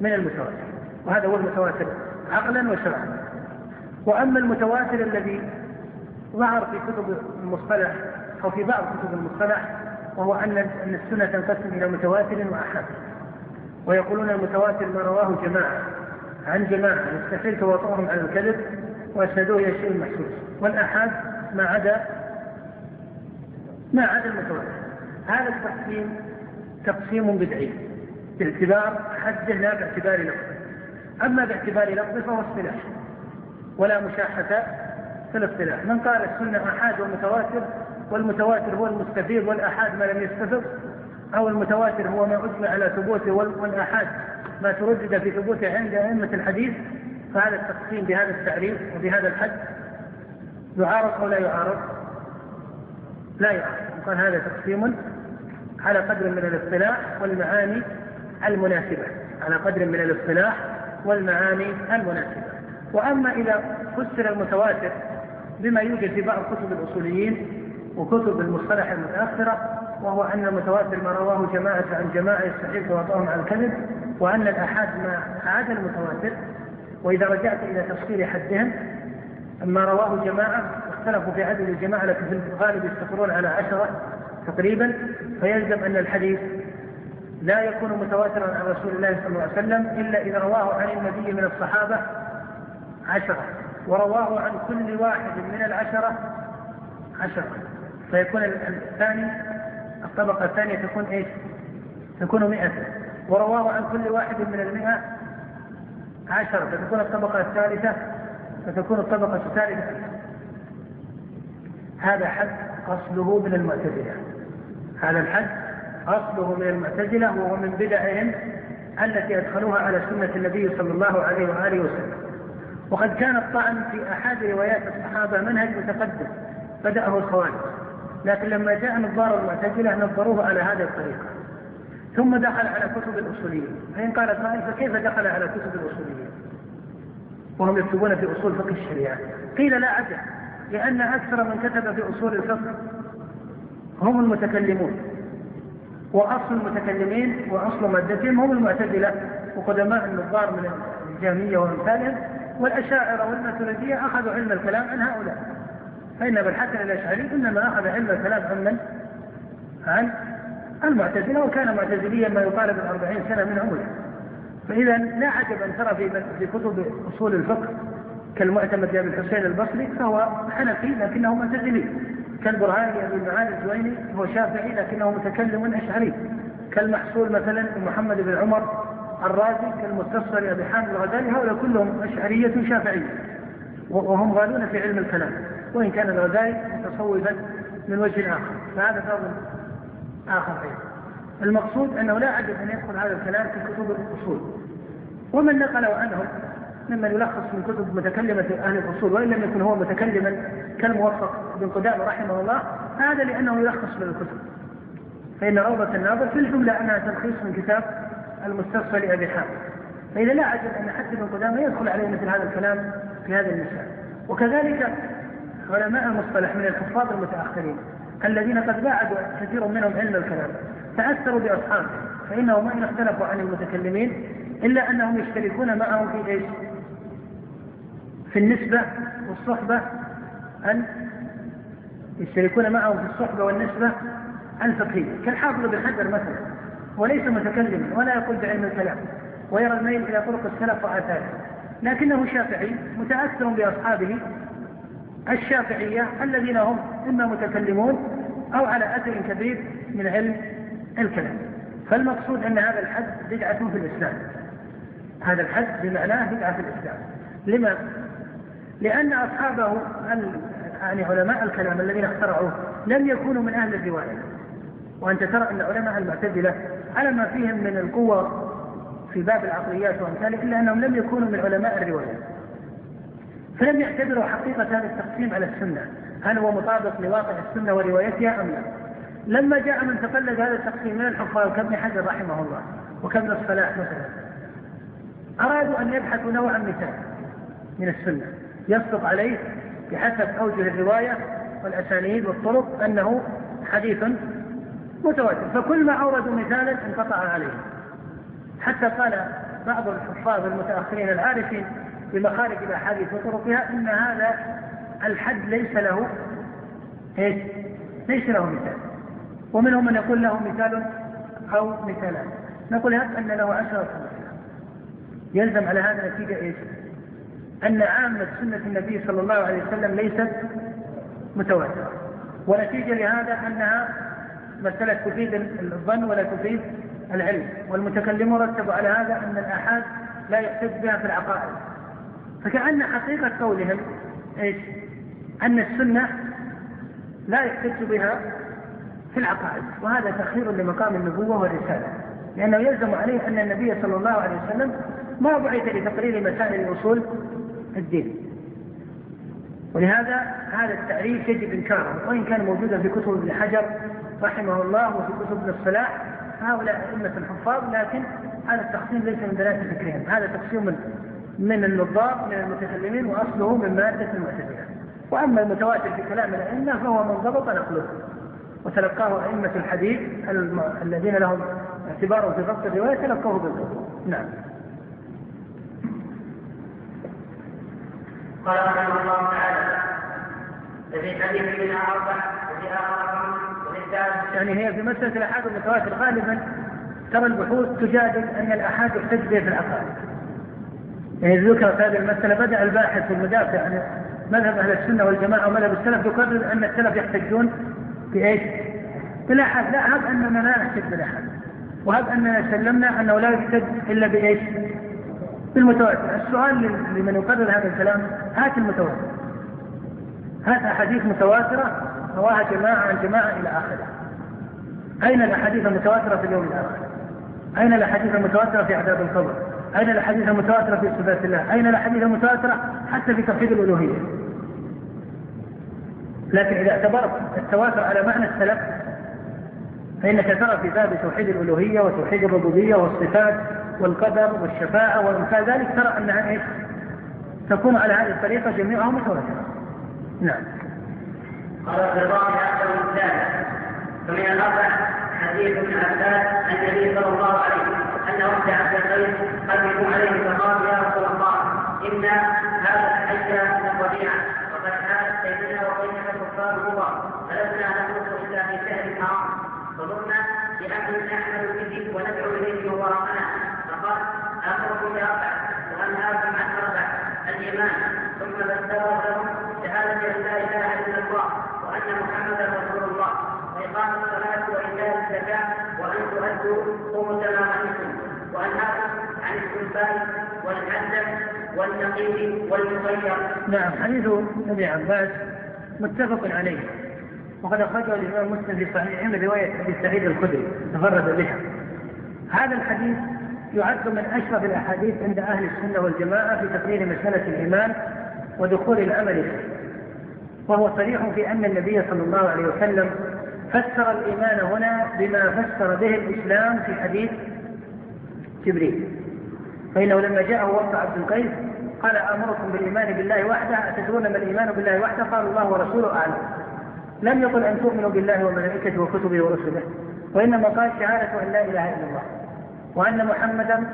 من المتواتر. وهذا هو المتواتر عقلا وشرعا. وأما المتواتر الذي ظهر في كتب المصطلح أو في بعض كتب المصطلح وهو أن أن السنة تنقسم إلى متواتر وأحاد ويقولون المتواتر ما رواه جماعة. عن جماعة يستحيل تواطؤهم على الكذب وأسندوه إلى شيء محسوس والآحاد ما عدا ما عدا المتواتر. هذا التقسيم تقسيم بدعي باعتبار حده لا باعتبار لفظه أما باعتبار لفظه فهو اصطلاح ولا مشاحة في الاصطلاح. من قال السنة أحاد ومتواتر والمتواتر هو المستفيض والآحاد ما لم يستفض أو المتواتر هو ما أجمع على ثبوته والآحاد ما تردد في ثبوته عند أئمة الحديث فهذا التقسيم بهذا التعريف وبهذا الحد يعارض أو لا يعارض؟ لا يعارض. وقال هذا تقسيم على قدر من الاصطلاح والمعاني المناسبة. على قدر من الاصطلاح والمعاني المناسبة. وأما إذا فسر المتواتر بما يوجد في بعض كتب الأصوليين وكتب المصطلح المتأخرة وهو أن المتواتر ما رواه جماعة عن جماعة يستحيل تواطؤهم على الكذب وأن الآحاد ما عدا المتواتر. وإذا رجعت إلى تفصيل حدهم ما رواه جماعة اختلفوا في عدد الجماعة لكن في الغالب يستقرون على عشرة تقريبا. فيلزم أن الحديث لا يكون متواترا عن رسول الله صلى الله عليه وسلم إلا إذا رواه عن النبي من الصحابة عشرة ورواه عن كل واحد من العشرة عشرة. فيكون الثاني الطبقة الثانية تكون إيش؟ تكون مئة. ورواه عن كل واحد من المئة عشرة فتكون الطبقة الثالثة فتكون الطبقة الثالثة. هذا حد أصله من المعتزلة. هذا الحد أصله من المعتزلة وهو من بدعهم التي أدخلوها على سنة النبي صلى الله عليه وآله وسلم. وقد كان الطعن في أحد روايات الصحابة منهج متقدم بدأه الخوارج. لكن لما جاء نظار المعتزلة نظروه على هذه الطريقة. ثم دخل على كتب الأصوليين. فإن قال قائل فكيف دخل على كتب الأصوليين؟ وهم يكتبون في أصول فقه الشريعة. قيل لا عجب لأن أكثر من كتب في أصول الفقه هم المتكلمون. وأصل المتكلمين وأصل مادتهم هم المعتزلة. وقدماء النظار من الجامية وأمثالهم والأشاعرة والماتريدية أخذوا علم الكلام عن هؤلاء. فإن أبا الحسن الأشعري إنما أخذ علم الكلام عن من؟ عن المعتزلة وكان معتزليا ما يقارب الأربعين سنة من عمره. فإذا لا عجب أن ترى في في كتب أصول الفقه كالمعتمد لأبي الحسين البصري فهو حنفي لكنه معتزلي. كالبرهاني أبي المعالي الجويني هو شافعي لكنه متكلم أشعري. كالمحصول مثلا محمد بن عمر الرازي كالمستصفر أبي حامد الغزالي هؤلاء كلهم أشعرية شافعية وهم غالون في علم الكلام. وإن كان الغزالي متصوفا من وجه آخر. فهذا فضل آخر أيضا. المقصود أنه لا عجب أن يدخل هذا الكلام في كتب الأصول. ومن نقله عنهم ممن يلخص من كتب متكلمة أهل الأصول وإن لم يكن هو متكلما كالموفق بن قدامة رحمه الله هذا لأنه يلخص من الكتب. فإن روضة الناظر في الجملة أنها تلخيص من كتاب المستصفى لأبي حامد فإذا لا عجب أن حتى بن قدامة يدخل عليه مثل هذا الكلام في هذا المثال. وكذلك علماء المصطلح من الحفاظ المتأخرين الذين قد بعدوا كثير منهم علم الكلام تأثروا بأصحابه فإنهم ما إن اختلفوا عن المتكلمين إلا أنهم يشتركون معهم في إيش؟ في النسبة والصحبة أن يشتركون معهم في الصحبة والنسبة الفقهية كالحافظ بن حجر مثلا وليس متكلما ولا يقول بعلم الكلام ويرى الميل إلى طرق السلف وآثاره لكنه شافعي متأثر بأصحابه الشافعية الذين هم إما متكلمون أو على أثر كبير من علم الكلام. فالمقصود أن هذا الحد بدعة في الإسلام. هذا الحد بمعناه بدعة في الإسلام. لما؟ لأن أصحابه يعني علماء الكلام الذين اخترعوه لم يكونوا من أهل الرواية. وأنت ترى أن علماء المعتزلة على ما فيهم من القوة في باب العقليات وأمثاله إلا أنهم لم يكونوا من علماء الرواية. فلم يعتبروا حقيقة هذا التقسيم على السنة هل هو مطابق لواقع السنة وروايتها أم لا؟ لما جاء من تقلد هذا التقسيم من الحفاظ كابن حجر رحمه الله وكابن الصلاح مثلا. أرادوا أن يبحثوا نوعا مثال من السنة. يصدق عليه بحسب أوجه الرواية والأسانيد والطرق أنه حديث متواتر. فكل ما أوردوا مثالا انقطع عليه. حتى قال بعض الحفاظ المتأخرين العارفين بمخارج الأحاديث وطرقها أن هذا الحد ليس له إيش؟ ليس له مثال. ومنهم من يقول له مثال أو مثالان. نقول أن له عشرة يلزم على هذا نتيجة إيش؟ أن عامة سنة النبي صلى الله عليه وسلم ليست متواترة. ونتيجة لهذا أنها مسألة تفيد الظن ولا تفيد العلم. والمتكلمون رتبوا على هذا أن الآحاد لا يحتج بها في العقائد. فكأن حقيقة قولهم إيش؟ أن السنة لا يحتج بها في العقائد وهذا تأخير لمقام النبوة والرسالة لأنه يلزم عليه أن النبي صلى الله عليه وسلم ما بعث لتقرير مسائل الأصول الدين ولهذا هذا التعريف يجب إنكاره وإن كان موجودا في كتب ابن حجر رحمه الله وفي كتب ابن الصلاح هؤلاء أئمة الحفاظ لكن هذا التقسيم ليس من دلالة فكرهم هذا تقسيم من النظار من المتكلمين وأصله من مادة المعتزلة وأما المتواتر في كلام الأئمة فهو من ضبط نقله. وتلقاه أئمة الحديث الذين لهم اعتبار في ضبط الرواية تلقوه بالضبط. نعم. قال رحمه الله تعالى ففي حديث من أربع وفي آخر يعني هي في مسألة الأحاد المتواتر غالبا ترى البحوث تجادل أن الأحاد يحتج به في العقائد. يعني ذكرت هذه المسألة بدأ الباحث المدافع عن مذهب أهل السنة والجماعة ومذهب السلف يقرر أن السلف يحتجون بإيش؟ بالأحد لا هب أننا لا نحتج بالأحد وهب أننا سلمنا أنه لا يحتج إلا بإيش؟ بالمتواتر السؤال لمن يقرر هذا الكلام هات المتواتر هات أحاديث متواترة رواها جماعة عن جماعة إلى آخره أين الأحاديث المتواترة في اليوم الآخر؟ أين الأحاديث المتواترة في عذاب القبر؟ أين الأحاديث المتواترة في صفات الله؟ أين الأحاديث المتواترة حتى في توحيد الألوهية؟ لكن إذا اعتبرت التواتر على معنى السلف فإنك ترى في باب توحيد الألوهية وتوحيد الربوبية والصفات والقدر والشفاعة وأمثال ذلك ترى أنها إيش؟ تكون على هذه الطريقة جميعها متواترة. نعم. قال الرضا أكثر الثالث فمن الأربع حديث ابن عباس عن النبي صلى الله عليه وسلم أن وفد القيس قدموا عليه فقال يا رسول الله. إن هذا الحج الربيعة وقد حالت بيننا وبينك كفار الله فلسنا نملك إلا في شهر الحرام. فظن بأمر نحمل به وندعو إليه من وراءنا فقال أمركم بأربع وأنهاكم عن أربع الإيمان. ثم فسره لهم شهادة أن لا إله إلا الله وأن محمدا رسول الله. وإقام الصلاة وإيتاء الزكاة. وأن تؤدوا خمس ما عن السلفان والحدث والنقيب والمغير. نعم حديث ابن عباس متفق عليه وقد أخرجه الإمام مسلم في صحيحه من رواية أبي سعيد الخدري تفرد بها. هذا الحديث يعد من أشرف الأحاديث عند أهل السنة والجماعة في تقرير مسألة الإيمان ودخول العمل فيه. وهو صريح في أن النبي صلى الله عليه وسلم فسر الإيمان هنا بما فسر به الإسلام في حديث جبريل فإنه لما جاءه وفد عبد القيس قال أمركم بالإيمان بالله وحده أتدرون ما الإيمان بالله وحده؟ قال الله ورسوله أعلم. لم يقل أن تؤمنوا بالله وملائكته وكتبه ورسله وإنما قال شهادة أن لا إله إلا الله وأن محمدا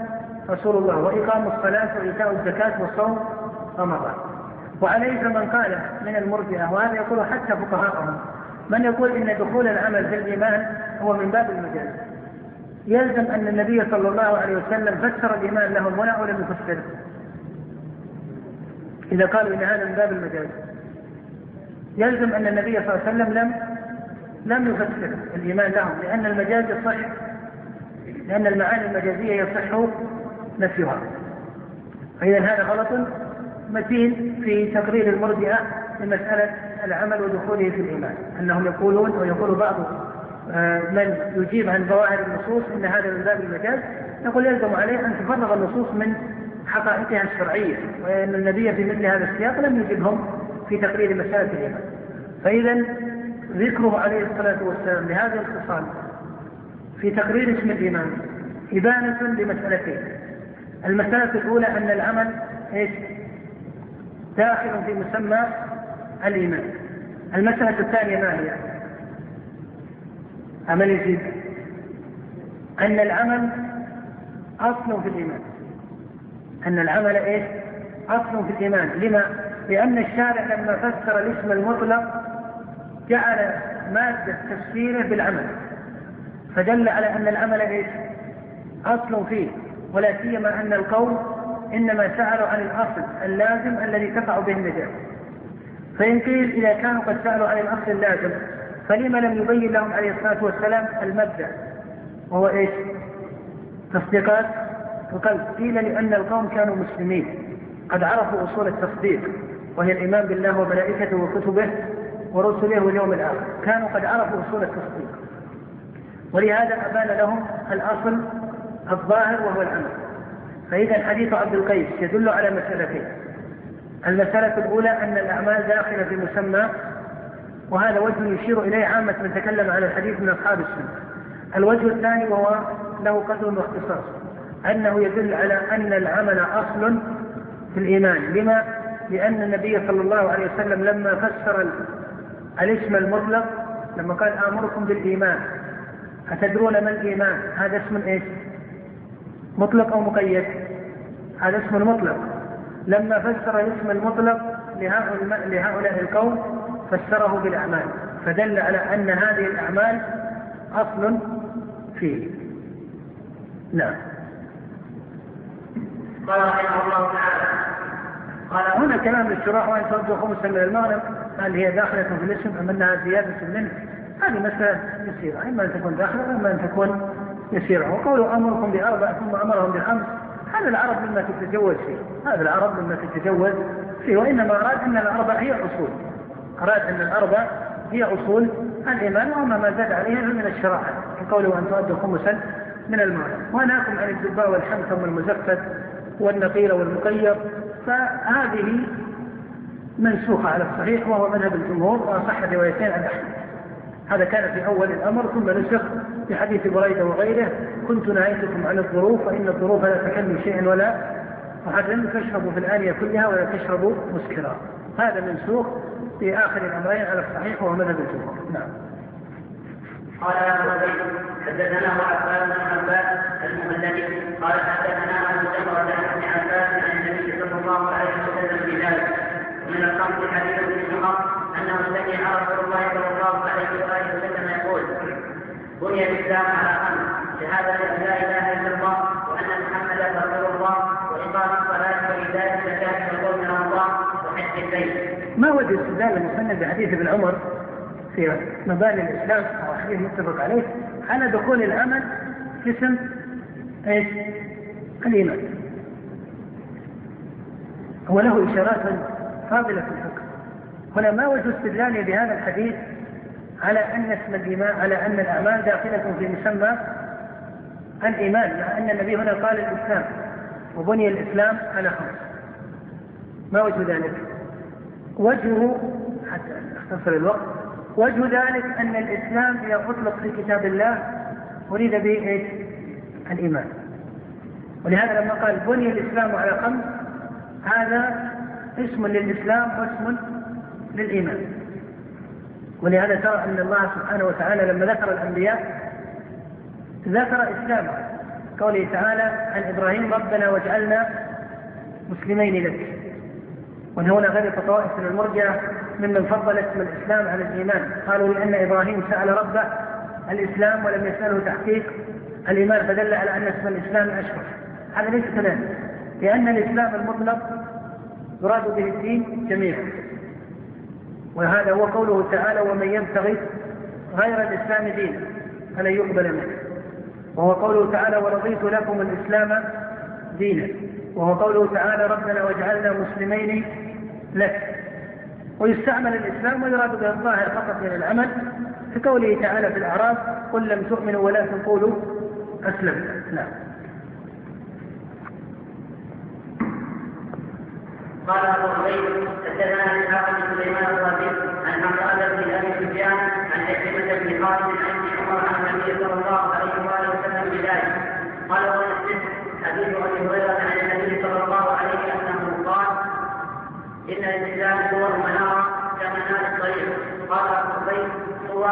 رسول الله وإقام الصلاة وإيتاء الزكاة والصوم رمضان. وعليه من قال من المرجئة وهذا يقول حتى فقهاءهم من يقول إن دخول العمل في الإيمان هو من باب المجاز. يلزم أن النبي صلى الله عليه وسلم فسر الإيمان لهم هنا ولم يفسره إذا قالوا إن هذا من باب المجاز. يلزم أن النبي صلى الله عليه وسلم لم لم يفسر الإيمان لهم لأن المجاز يصح لأن المعاني المجازية يصح نفيها. فإذا هذا غلط متين في تقرير المرجئة لمسألة العمل ودخوله في الإيمان. أنهم يقولون ويقول بعض آه، من يجيب عن ظواهر النصوص إن هذا من باب المجاز نقول يلزم عليه أن تفرغ النصوص من حقائقها الشرعية وإن النبي في مثل هذا السياق لم يجبهم في تقرير مسألة الايمان. فإذا ذكره عليه الصلاة والسلام لهذه الخصال في تقرير اسم الايمان إبانة لمسألتين. المسألة الأولى أن العمل إيش؟ داخل في مسمى الإيمان. المسألة الثانية ما هي؟ عمل يزيد أن العمل أصل في الإيمان أن العمل إيش؟ أصل في الإيمان لما؟ لأن الشارع لما فسر الاسم المطلق جعل مادة تفسيره بالعمل فدل على أن العمل إيش؟ أصل فيه ولا سيما أن القوم إنما سألوا عن الأصل اللازم الذي تقع به النجاة فإن قيل إذا كانوا قد سألوا عن الأصل اللازم فلما لم يبين لهم عليه الصلاة والسلام المبدأ وهو إيش؟ تصديقات القلب. قيل لأن القوم كانوا مسلمين. قد عرفوا أصول التصديق وهي الإيمان بالله وملائكته وكتبه ورسله واليوم الآخر. كانوا قد عرفوا أصول التصديق. ولهذا أبان لهم الأصل الظاهر وهو العمل. فإذا حديث عبد القيس يدل على مسألتين. المسألة الأولى أن الأعمال داخلة في مسمى وهذا وجه يشير إليه عامة من تكلم عن الحديث من أصحاب السنة. الوجه الثاني وهو له قدر واختصاص أنه يدل على أن العمل أصل في الإيمان، لما؟ لأن النبي صلى الله عليه وسلم لما فسر الاسم المطلق لما قال آمركم بالإيمان أتدرون ما الإيمان؟ هذا اسم إيش؟ مطلق أو مقيد؟ هذا اسم مطلق. لما فسر الاسم المطلق لهؤلاء القوم فسره بالأعمال فدل على أن هذه الأعمال أصل فيه. نعم. قال رحمه الله تعالى قال هنا كلام للشراح وان ترجو خمسا من المغرب هل هي داخلة في الاسم ام أنها زيادة منه. هذه مسألة يسيرة إما أن تكون داخلة وإما أن تكون يسيرة. وقوله أمركم بأربع ثم أمرهم بخمس هذا العرب مما تتجوز فيه. هذا العرب مما تتجوز فيه وإنما أراد أن الأربع هي أصول أراد أن الأربع هي أصول الإيمان وما ما زاد عليها من الشرائع قوله أن تؤدوا خمسا من المال ونهاكم عن الدباء والحمثم والمزفت والنقير والمقير. فهذه منسوخة على الصحيح وهو مذهب الجمهور وأصح الروايتين عن أحمد. هذا كان في أول الأمر ثم نسخ في حديث بريدة وغيره. كنت نهيتكم عن الظروف فإن الظروف لا تكلم شيئا ولا أحدا تشربوا في الآنية كلها ولا تشربوا مسكرا. هذا منسوخ في آخر الأمرين على الصحيح وهو مذهب الجمهور. نعم. قال ابو حدثنا عباس بن عباس المهلبي قال حدثنا أبو جمره عن عباس عن النبي صلى الله عليه وسلم بذلك ومن الخمس حديث ابن عمر أنه سمع رسول الله صلى الله عليه وسلم يقول بني الإسلام على خمس شهادة أن لا إله إلا الله وأن محمدا رسول الله واقام الصلاه وايتاء الزكاه وقول الله وحج البيت. ما وجه استدلال المسند بحديث ابن عمر في مباني الإسلام أو حديث متفق عليه على دخول العمل قسم إيش؟ الإيمان. هو له إشارات فاضلة في الفقه. هنا ما وجه استدلاله بهذا الحديث على أن اسم الايمان على أن الأعمال داخلة في مسمى الإيمان مع أن النبي هنا قال الإسلام وبني الإسلام على خمس. ما وجه ذلك؟ وجهه حتى اختصر الوقت وجه ذلك أن الإسلام إذا أطلق في كتاب الله أريد به إيش؟ الإيمان. ولهذا لما قال بني الإسلام على خمس هذا اسم للإسلام واسم للإيمان. ولهذا ترى أن الله سبحانه وتعالى لما ذكر الأنبياء ذكر إسلامه قوله تعالى عن إبراهيم ربنا واجعلنا مسلمين لك. وهنا غير طوائف من المرجعة ممن فضل اسم الإسلام على الإيمان. قالوا لأن إبراهيم سأل ربه الإسلام ولم يسأله تحقيق. الإيمان فدل على أن اسم الإسلام أشرف هذا ليس كذلك. لأن الإسلام المطلق يراد به الدين جميعا. وهذا هو قوله تعالى ومن يبتغي غير الإسلام دينا فلن يقبل منه. وهو قوله تعالى ورضيت لكم الإسلام دينا. وهو قوله تعالى ربنا واجعلنا مسلمين لك. ويستعمل الإسلام ويراد به الظاهر فقط من العمل. في قوله تعالى في الأعراف قل لم تؤمنوا ولكن قولوا أسلمنا نعم. قال أبو عبيد حدثنا إسحاق بن سليمان الرازي عن عمران بن أبي سفيان عن عكرمة بن خالد عن ابن عمر عن النبي صلى الله عليه وآله وسلم بذلك. قال ونسلم حديث أبي هريرة عن النبي صلى الله عليه انه قال إن الاسلام هو المناره كمنار الطريق. قال عبيد هو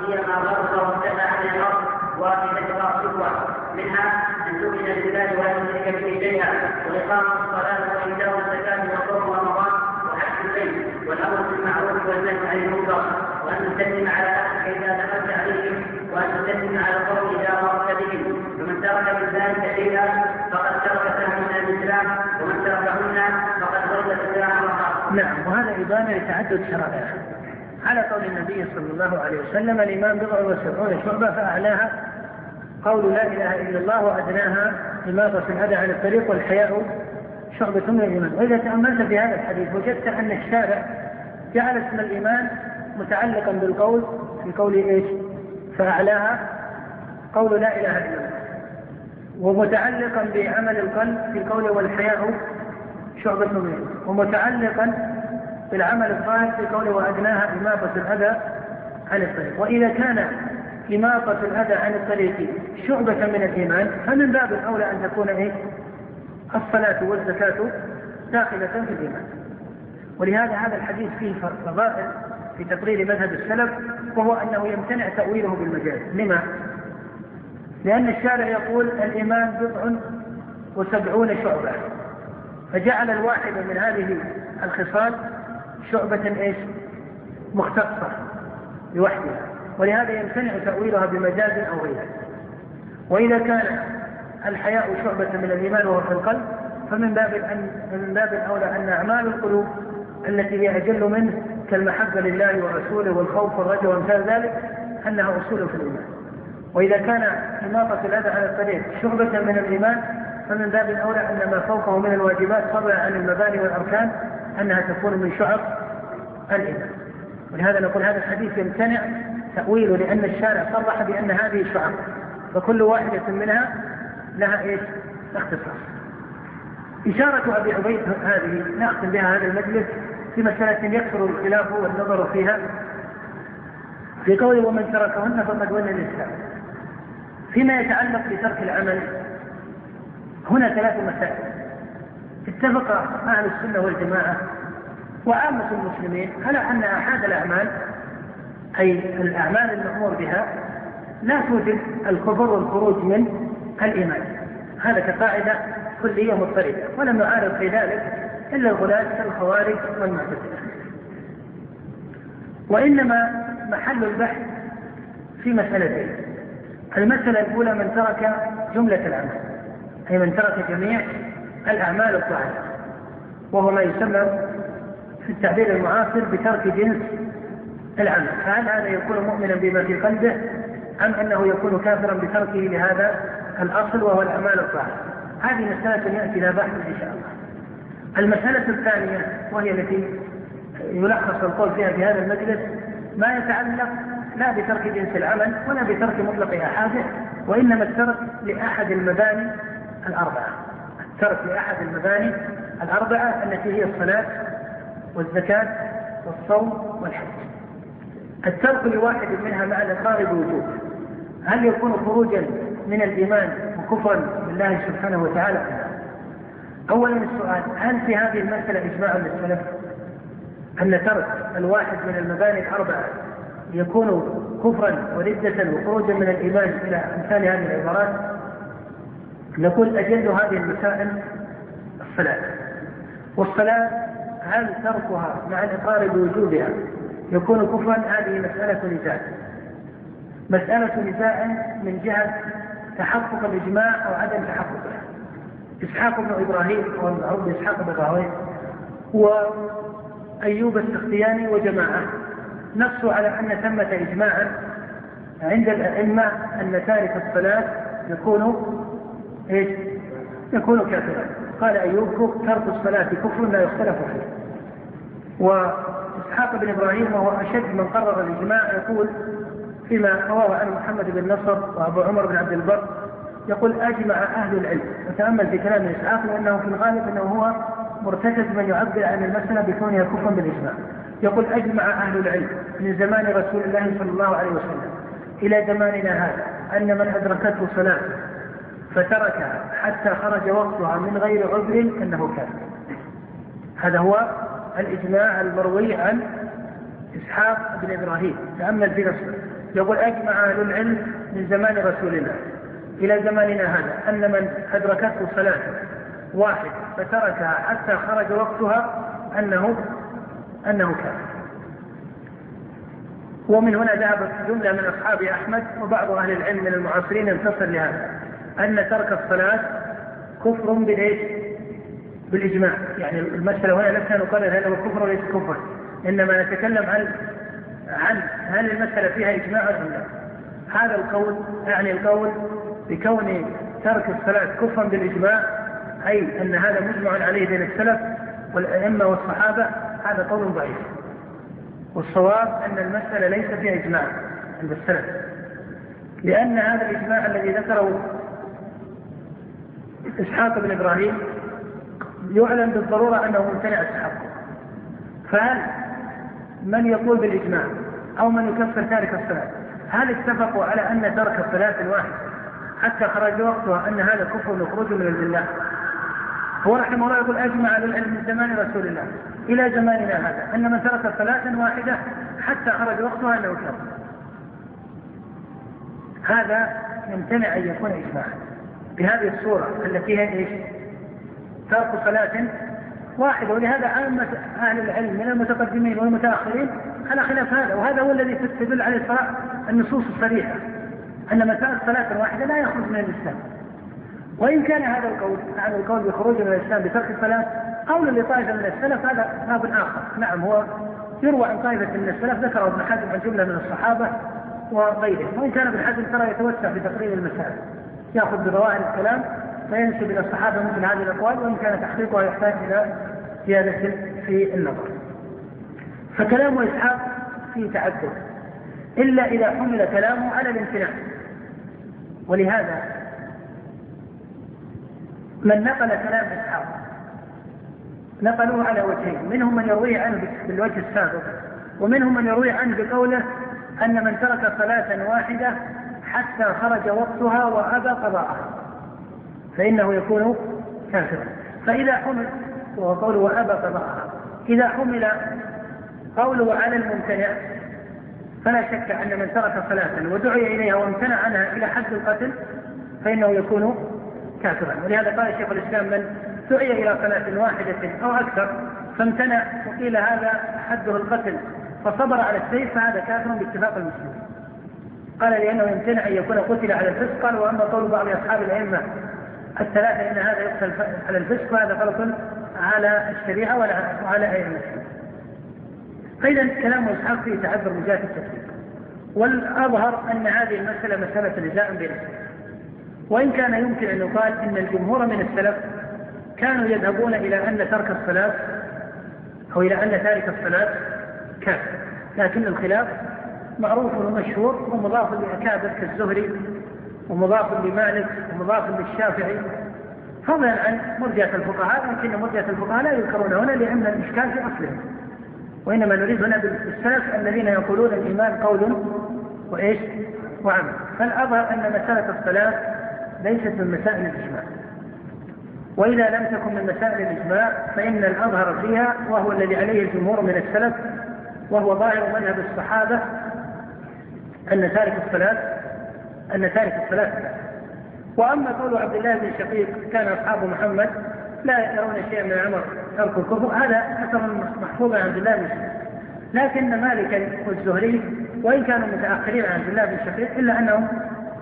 هي ما غرق وارتفع عن الأرض واحدتها صفوه منها أن تؤمن بالله ولا تشرك به شيئا وإقام الصلاة وإيتاء الزكاة وصوم رمضان وحج البيت والأمر بالمعروف والنهي عن المنكر. وأن تسلم على أهلك إذا دخلت عليهم وأن تسلم على القوم إذا مررت بهم. فمن ترك من ذلك شيئا فقد ترك سهم من الاسلام ومن تركهن فقد ضل الاسلام نعم وهذا إبانة لتعدد شرائعها على قول النبي صلى الله عليه وسلم الإيمان بضع وسبعون شعبة فأعلاها قول لا إله إلا الله وأدناها إماطة الأذى عن الطريق والحياء شعبة من الإيمان. وإذا تأملت في هذا الحديث وجدت أن الشارع جعل اسم الإيمان متعلقا بالقول في قول إيش؟ فأعلاها قول لا إله إلا الله. ومتعلقا بعمل القلب في قول والحياء شعبة منه. ومتعلقا بالعمل الصالح في قوله وأدناها إماطة الأذى عن الطريق. وإذا كان إماطة الأذى عن الطريق شعبة من الإيمان فمن باب الأولى أن تكون إيه؟ الصلاة والزكاة داخلة في الإيمان. ولهذا هذا الحديث فيه فضائل في تقرير مذهب السلف وهو أنه يمتنع تأويله بالمجاز. لما؟ لأن الشارع يقول الإيمان بضع وسبعون شعبة. فجعل الواحد من هذه الخصال شعبة إيش؟ مختصة لوحدها. ولهذا يمتنع تأويلها بمجاز أو غيره. وإذا كان الحياء شعبة من الإيمان وهو في القلب فمن باب أن من باب الأولى أن أعمال القلوب التي هي أجل منه كالمحبة لله ورسوله والخوف والرجاء وأمثال ذلك أنها أصول في الإيمان. وإذا كان إماطة الأذى على الطريق شعبة من الإيمان فمن باب الأولى أن ما فوقه من الواجبات فضلا عن المباني والأركان أنها تكون من شعب الإيمان ولهذا نقول هذا الحديث يمتنع تأويله لأن الشارع صرح بأن هذه شعب فكل واحدة منها لها إيش؟ اختصاص. إشارة أبي عبيد هذه نختم بها هذا المجلس في مسألة يكثر الخلاف والنظر فيها في قوله ومن تركهن فقد ولى الإسلام. فيما يتعلق بترك العمل هنا ثلاث مسائل. اتفق أهل السنة والجماعة وعامة المسلمين على أن أحد الأعمال أي الأعمال المأمور بها لا توجب الكفر والخروج من الإيمان. هذا كقاعدة كلية مضطردة ولم نعارض في ذلك إلا الغلاة كالخوارج والمعتزلة. وإنما محل البحث في مسألتين. المسألة الأولى من ترك جملة الأعمال. أي من ترك جميع الأعمال الظاهرة وهو ما يسمى في التعبير المعاصر بترك جنس العمل. فهل هذا يكون مؤمنا بما في قلبه أم أنه يكون كافرا بتركه لهذا الأصل وهو الأعمال الظاهرة هذه مسألة يأتي لها بحث إن شاء الله. المسألة الثانية وهي التي يلخص القول فيها في هذا المجلس ما يتعلق لا بترك جنس العمل ولا بترك مطلق أحاده وإنما الترك لأحد المباني الأربعة. الترك لأحد المباني الأربعة التي هي الصلاة والزكاة والصوم والحج. الترك لواحد منها مع الإقرار بوجوب هل يكون خروجا من الإيمان وكفرا بالله سبحانه وتعالى؟ أولا السؤال هل في هذه المسألة إجماع للسلف؟ أن ترك الواحد من المباني الأربعة يكون كفرا وردة وخروجا من الإيمان إلى أمثال هذه العبارات؟ نقول أجل هذه المسائل الصلاة. والصلاة هل تركها مع الإقرار بوجوبها يكون كفرا هذه مسألة نزاع. مسألة نزاع من جهة تحقق الإجماع أو عدم تحققه إسحاق بن إبراهيم أو بإسحاق بن إبراهيم وأيوب السختياني وجماعة. نصوا على أن ثمة إجماعا عند الأئمة أن تارك الصلاة يكون إيش؟ يكون كافرا. قال أيوب ترك الصلاة كفر لا يختلف فيه. وإسحاق بن إبراهيم وهو أشد من قرر الإجماع يقول فيما رواه عن محمد بن نصر وأبو عمر بن عبد البر يقول أجمع أهل العلم. وتأمل في كلام إسحاق لأنه في الغالب أنه هو مرتكز من يعبر عن المسألة بكونها كفرا بالإجماع. يقول أجمع أهل العلم من زمان رسول الله صلى الله عليه وسلم إلى زماننا هذا أن من أدركته صلاة فتركها حتى خرج وقتها من غير عذر أنه كافر. هذا هو الإجماع المروي عن إسحاق بن إبراهيم. تأمل في نفسه يقول أجمع أهل العلم من زمان رسول الله إلى زماننا هذا أن من أدركته صلاة واحد فتركها حتى خرج وقتها أنه أنه كافر. ومن هنا ذهبت جملة من أصحاب أحمد وبعض أهل العلم من المعاصرين ينتصر لهذا. أن ترك الصلاة كفر بالإيش؟ بالإجماع. يعني المسألة هنا لسنا نقرر هل هو كفر وليس كفر. إنما نتكلم عن عن هل المسألة فيها إجماع أم لا. هذا القول يعني القول بكون ترك الصلاة كفرا بالإجماع أي أن هذا مجمع عليه بين السلف والأئمة والصحابة هذا قول ضعيف. والصواب أن المسألة ليس فيها إجماع عند السلف. لأن هذا الإجماع الذي ذكره إسحاق بن إبراهيم يعلم بالضرورة أنه ممتنع التحقق. فهل من يقول بالإجماع أو من يكفر تارك الصلاة؟ هل اتفقوا على أن ترك الصلاة الواحد حتى خرج وقتها أن هذا كفر وخروج من الملة هو رحمه الله يقول أجمع العلم من زمان رسول الله إلى زماننا هذا أن من ترك صلاة واحدة حتى خرج وقتها أنه كفر. هذا يمتنع أن يكون إجماعا. بهذه الصورة التي هي إيش؟ ترك صلاة واحدة ولهذا عامة أهل العلم من المتقدمين والمتأخرين على خلاف هذا وهذا هو الذي تدل عليه الصلاة النصوص الصريحة أن ترك صلاة واحدة لا يخرج من الإسلام. وإن كان هذا القول هذا القول بخروج من الإسلام بترك الصلاة قول لطائفة من السلف هذا باب آخر. نعم هو يروى عن طائفة من السلف ذكر ابن حزم عن جملة من الصحابة وغيره وإن كان ابن حزم ترى يتوسع في تقرير المسائل. يأخذ بظواهر الكلام فينسب إلى الصحابة مثل هذه الأقوال وإن كان تحقيقها يحتاج إلى زيادة في النظر. فكلام إسحاق فيه تعدد إلا إذا حمل كلامه على الامتناع. ولهذا من نقل كلام إسحاق نقلوه على وجهين منهم من يرويه عنه بالوجه السابق ومنهم من يروي عنه بقوله أن من ترك صلاة واحدة حتى خرج وقتها وأبى قضاءها فإنه يكون كافرا. فإذا حمل وهو قوله وأبى قضاءها إذا حمل قوله على الممتنع فلا شك أن من ترك صلاة ودعي إليها وامتنع عنها إلى حد القتل فإنه يكون كافرا. ولهذا قال شيخ الإسلام من دعي إلى صلاة واحدة أو أكثر فامتنع وقيل هذا حده القتل فصبر على السيف فهذا كافر باتفاق المسلمين. قال لأنه يمتنع أن يكون قتل على الفسق قال وأما قول بعض أصحاب الأئمة الثلاثة إن هذا يقتل على الفسق فهذا غلط على الشريعة وعلى أئمتهم فإذا كلام إسحاق فيه تعذر من جهة التفسير والأظهر أن هذه المسألة مسألة نزاع بين السلف. وإن كان يمكن أن يقال أن الجمهور من السلف كانوا يذهبون إلى أن ترك الصلاة أو إلى أن تارك الصلاة كافر. لكن الخلاف معروف ومشهور ومضاف لأكابر كالزهري ومضاف لمالك ومضاف للشافعي. فضلا عن مرجعة الفقهاء لكن مرجعة الفقهاء لا يذكرون هنا لأن الإشكال في أصلهم. وإنما نريد هنا بالسلف الذين يقولون الإيمان قول وإيش؟ وعمل. فالأظهر أن مسألة الصلاة ليست من مسائل الإجماع. وإذا لم تكن من مسائل الإجماع فإن الأظهر فيها وهو الذي عليه الجمهور من السلف وهو ظاهر مذهب الصحابة أن تارك الصلاة أن تارك الصلاة. وأما قول عبد الله بن شقيق كان أصحاب محمد لا يرون شيئا من العمر ترك الكفر هذا أثر محفوظ عن عبد الله بن شقيق. لكن مالكا والزهري وإن كانوا متأخرين عن عبد الله بن شقيق إلا أنهم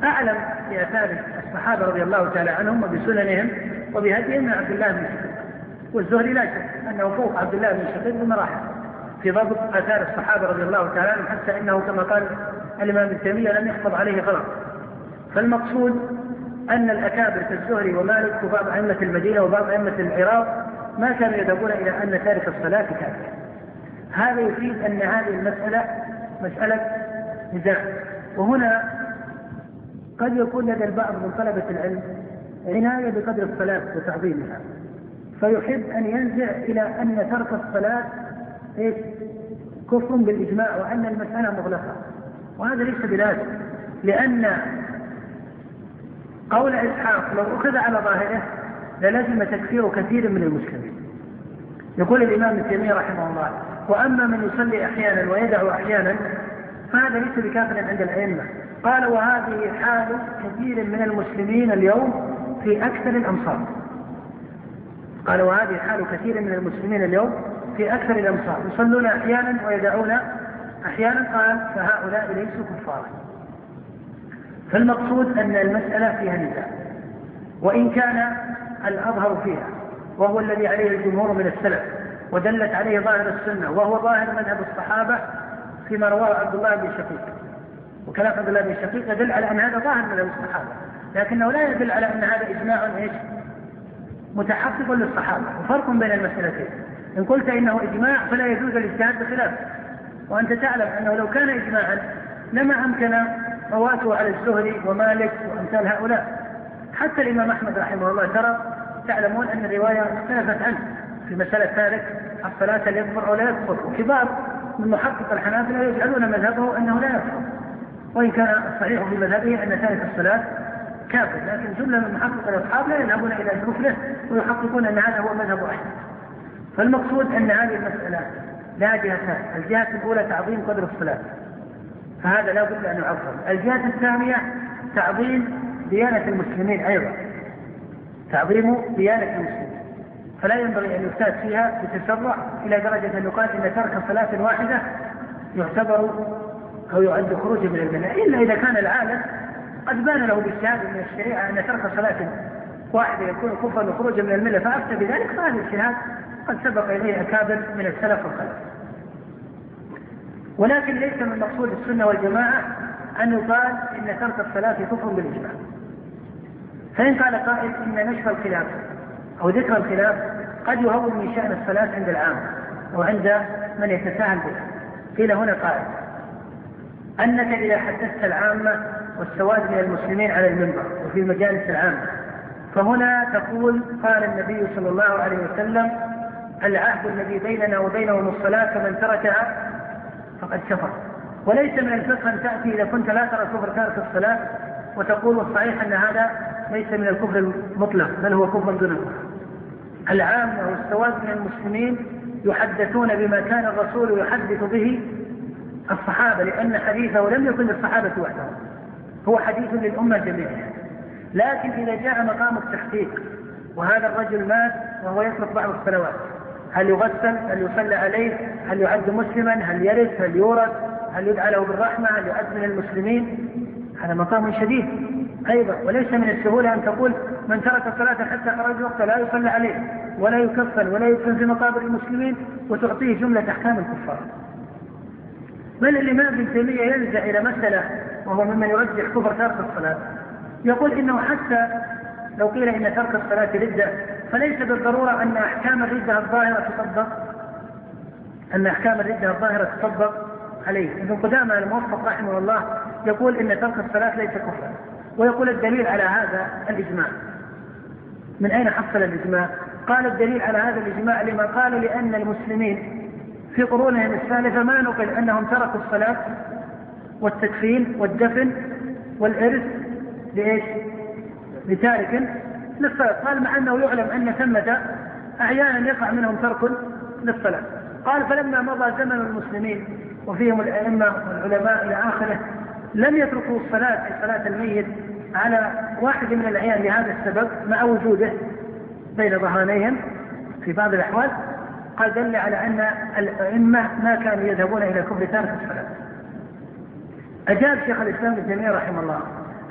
أعلم بآثار الصحابة رضي الله تعالى عنهم وبسننهم وبهديهم من عبد الله بن شقيق. والزهري لا شك أنه فوق عبد الله بن شقيق بمراحل. في ضبط آثار الصحابة رضي الله تعالى عنهم حتى إنه كما قال الإمام ابن تيمية لم يحفظ عليه غلط فالمقصود أن الأكابر كالزهري ومالك وبعض أئمة المدينة وبعض أئمة العراق ما كانوا يذهبون إلى أن تارك الصلاة كافر هذا يفيد أن هذه المسألة مسألة نزاع وهنا قد يكون لدى البعض من طلبة العلم عناية بقدر الصلاة وتعظيمها. فيحب أن ينزع إلى أن ترك الصلاة إيش؟ كفر بالإجماع وأن المسألة مغلقة؟ وهذا ليس بلازم لأن قول إسحاق لو أخذ على ظاهره للزم تكفير كثير من المسلمين يقول الإمام ابن تيمية رحمه الله وأما من يصلي أحيانا ويدع أحيانا فهذا ليس بكافر عند الأئمة. قال وهذه حال كثير من المسلمين اليوم في أكثر الأمصار. قال وهذه حال كثير من المسلمين اليوم في أكثر الأمصار يصلون أحيانا ويدعون أحيانا. قال فهؤلاء ليسوا كفارا. فالمقصود أن المسألة فيها نزاع وإن كان الأظهر فيها وهو الذي عليه الجمهور من السلف ودلت عليه ظاهر السنة وهو ظاهر مذهب الصحابة فيما رواه عبد الله بن شقيق. وكلام عبد الله بن شقيق يدل على أن هذا ظاهر مذهب الصحابة لكنه لا يدل على أن هذا إجماع إيش؟ متحقق للصحابة وفرق بين المسألتين. إن قلت إنه إجماع فلا يجوز الاجتهاد بخلافه وأنت تعلم أنه لو كان إجماعا لما أمكن رواته على الزهري ومالك وأمثال هؤلاء. حتى الإمام أحمد رحمه الله ترى تعلمون أن الرواية اختلفت عنه. في مسألة تارك الصلاة يكفر أو لا يكفر وكبار من محقق الحنابلة يجعلون مذهبه أنه لا يكفر وإن كان الصحيح في مذهبه أن تارك الصلاة كافر. لكن جملة من محقق الأصحاب لا يذهبون إلى كفره ويحققون أن هذا هو مذهب أحمد. فالمقصود أن هذه المسألة لها جهتان الجهة الأولى تعظيم قدر الصلاة. فهذا لا بد أن يعظم. الجهة الثانية تعظيم ديانة المسلمين أيضا. تعظيم ديانة المسلمين. فلا ينبغي أن يفتات فيها بتسرع إلى درجة أن يقال إن ترك صلاة واحدة يعتبر أو يعد خروجا من الملة إلا إذا كان العالم قد بان له بالشهادة من الشريعة أن ترك صلاة واحدة يكون كفرا وخروجا من الملة. فأفتى بذلك فهذا الاجتهاد قد سبق إليه أكابر من السلف والخلف. ولكن ليس من مقصود السنة والجماعة أن يقال إن ترك الصلاة كفر بالإجماع. فإن قال قائل إن نشر الخلاف أو ذكر الخلاف قد يهون من شأن الصلاة عند العام أو عند من يتساهل بها قيل هنا قائل أنك إذا حدثت العامة والسواد من المسلمين على المنبر وفي المجالس العامة فهنا تقول قال النبي صلى الله عليه وسلم العهد الذي بيننا وبينهم الصلاة فمن تركها فقد كفر. وليس من الفقه أن تأتي إذا كنت لا ترى كفر تارك الصلاة وتقول الصحيح أن هذا ليس من الكفر المطلق بل هو كفر دون الكفر. العامة والسواد من المسلمين يحدثون بما كان الرسول يحدث به الصحابة لأن حديثه لم يكن للصحابة وحدهم هو حديث للأمة جميعا لكن إذا جاء مقام التحقيق وهذا الرجل مات وهو يترك بعض الصلوات هل يغسل؟ هل يصلى عليه؟ هل يعد مسلما؟ هل يرث؟ هل يورث؟ هل يدعى له بالرحمة؟ هل يؤذن من المسلمين؟ هذا مقام شديد أيضا وليس من السهولة أن تقول من ترك الصلاة حتى خرج وقت لا يصلى عليه ولا يكفن ولا يدفن في مقابر المسلمين وتعطيه جملة أحكام الكفار بل الإمام ابن تيمية يلجأ إلى مسألة وهو ممن يرجح كفر ترك الصلاة يقول إنه حتى لو قيل إن ترك الصلاة ردة فليس بالضرورة أن أحكام الردة الظاهرة تطبق أن أحكام الردة الظاهرة تطبق عليه ابن قدامة الموفق رحمه الله يقول إن ترك الصلاة ليس كفرا ويقول الدليل على هذا الإجماع من أين حصل الإجماع؟ قال الدليل على هذا الإجماع لما قال لأن المسلمين في قرونهم الثالثة ما نقل أنهم تركوا الصلاة والتكفين والدفن والإرث لإيش؟ لتارك للصلاة قال مع أنه يعلم أن ثمة أحيانا يقع منهم ترك للصلاة قال فلما مضى زمن المسلمين وفيهم الأئمة والعلماء إلى آخره لم يتركوا الصلاة في صلاة الميت على واحد من الأعيان لهذا السبب مع وجوده بين ظهرانيهم في بعض الأحوال قال دل على أن الأئمة ما كانوا يذهبون إلى كفر تارك الصلاة. أجاب شيخ الإسلام ابن رحمه الله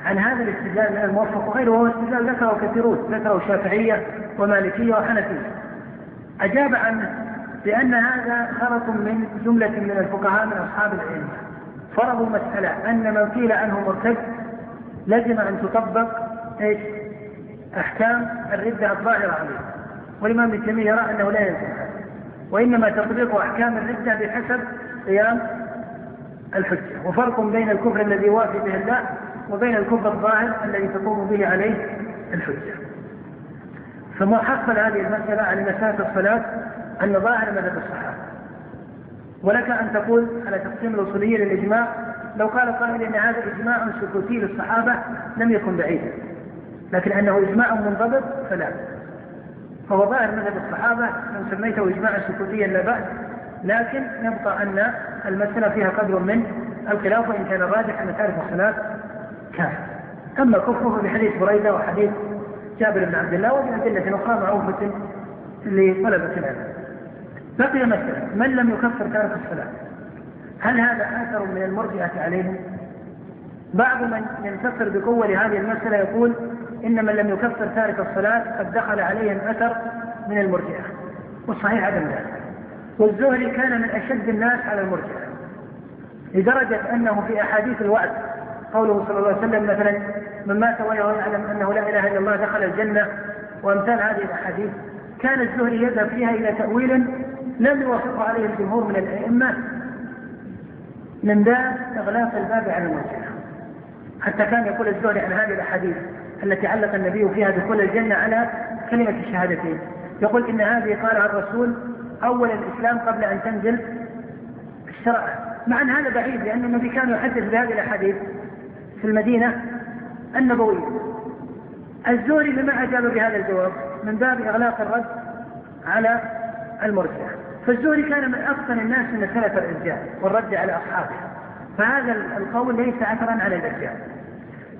عن هذا الاستدلال من الموفق وغيره وهو استدلال ذكره كثيرون ذكره الشافعية ومالكية وحنفية. أجاب عنه بأن هذا خرط من جملة من الفقهاء من أصحاب العلم. فرضوا مسألة أن من قيل عنه مرتد لزم أن تطبق إيش؟ أحكام الردة الظاهرة عليه. والإمام ابن تيمية يرى أنه لا يلزم وإنما تطبيق أحكام الردة بحسب قيام الحجة. وفرق بين الكفر الذي يوافي به الله وبين الكفر الظاهر الذي تقوم به عليه الحجة. فما حصل هذه المسألة عن مسافة الصلاة؟ أن ظاهر مذهب الصحابة. ولك أن تقول على تقسيم الأصولية للإجماع لو قال قائل أن هذا إجماع سكوتي للصحابة لم يكن بعيدا. لكن أنه إجماع منضبط فلا. فهو ظاهر مذهب الصحابة لو سميته إجماعا سكوتيا لا بأس. لكن يبقى أن المسألة فيها قدر من الخلاف وإن كان الراجح أن تارك الصلاة كافر أما كفره بحديث بريدة وحديث جابر بن عبد الله وبأدلة أخرى معروفة لطلبة العلم. بقي مسألة من لم يكفر تارك الصلاة؟ هل هذا آثر من المرجئة عليهم؟ بعض من ينتصر بقوة لهذه المسألة يقول إن من لم يكفر تارك الصلاة قد دخل عليه الأثر من المرجئة. والصحيح عدم ذلك. والزهري كان من أشد الناس على المرجئة لدرجة أنه في أحاديث الوعد قوله صلى الله عليه وسلم مثلا من مات وهو يعلم أنه لا إله إلا الله دخل الجنة. وأمثال هذه الأحاديث. كان الزهري يذهب فيها إلى تأويل لم يوافقه عليه الجمهور من الأئمة. من باب إغلاق الباب على المرجئة حتى كان يقول الزهري عن هذه الأحاديث التي علق النبي فيها دخول الجنة على كلمة الشهادتين. يقول إن هذه قالها الرسول أول الإسلام قبل أن تنزل الشرع. مع أن هذا بعيد لأن النبي كان يحدث بهذه الأحاديث. في المدينة النبوية. الزهري بما أجاب بهذا الجواب؟ من باب إغلاق الرد على المرجع. فالزهري كان من أفضل الناس من سلف الإرجاء والرد على أصحابه. فهذا القول ليس أثرا على الإرجاء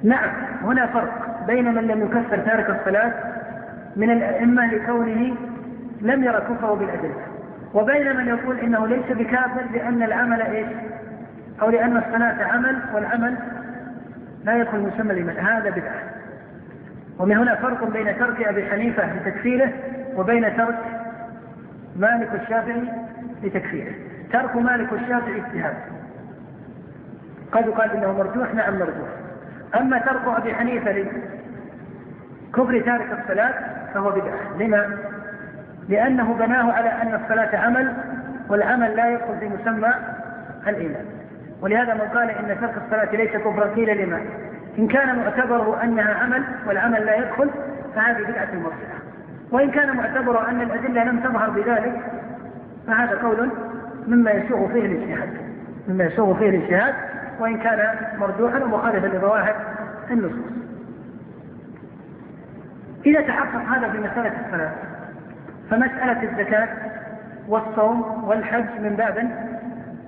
نعم هنا فرق بين من لم يكفر تارك الصلاة من الأئمة لكونه لم يرى كفره بالأدلة. وبين من يقول إنه ليس بكافر لأن العمل إيش؟ أو لأن الصلاة عمل والعمل لا يدخل مسمى لمن هذا بدعة. ومن هنا فرق بين ترك أبي حنيفة لتكفيره وبين ترك مالك الشافعي لتكفيره. ترك مالك الشافعي اجتهاد. قد يقال إنه مرجوح نعم مرجوح. أما ترك أبي حنيفة لكفر تارك الصلاة فهو بدعة. لما؟ لأنه بناه على أن الصلاة عمل والعمل لا يدخل في مسمى الإيمان. ولهذا من قال إن ترك الصلاة ليس كفرا قيل لما؟ إن كان معتبره أنها عمل والعمل لا يدخل فهذه بدعة مرجعه وإن كان معتبره أن الأدلة لم تظهر بذلك فهذا قول مما يسوغ فيه الاجتهاد. مما يسوغ فيه الاجتهاد وإن كان مرجوحا ومخالفا لظواهر النصوص. إذا تحقق هذا في مسألة الصلاة فمسألة الزكاة والصوم والحج من باب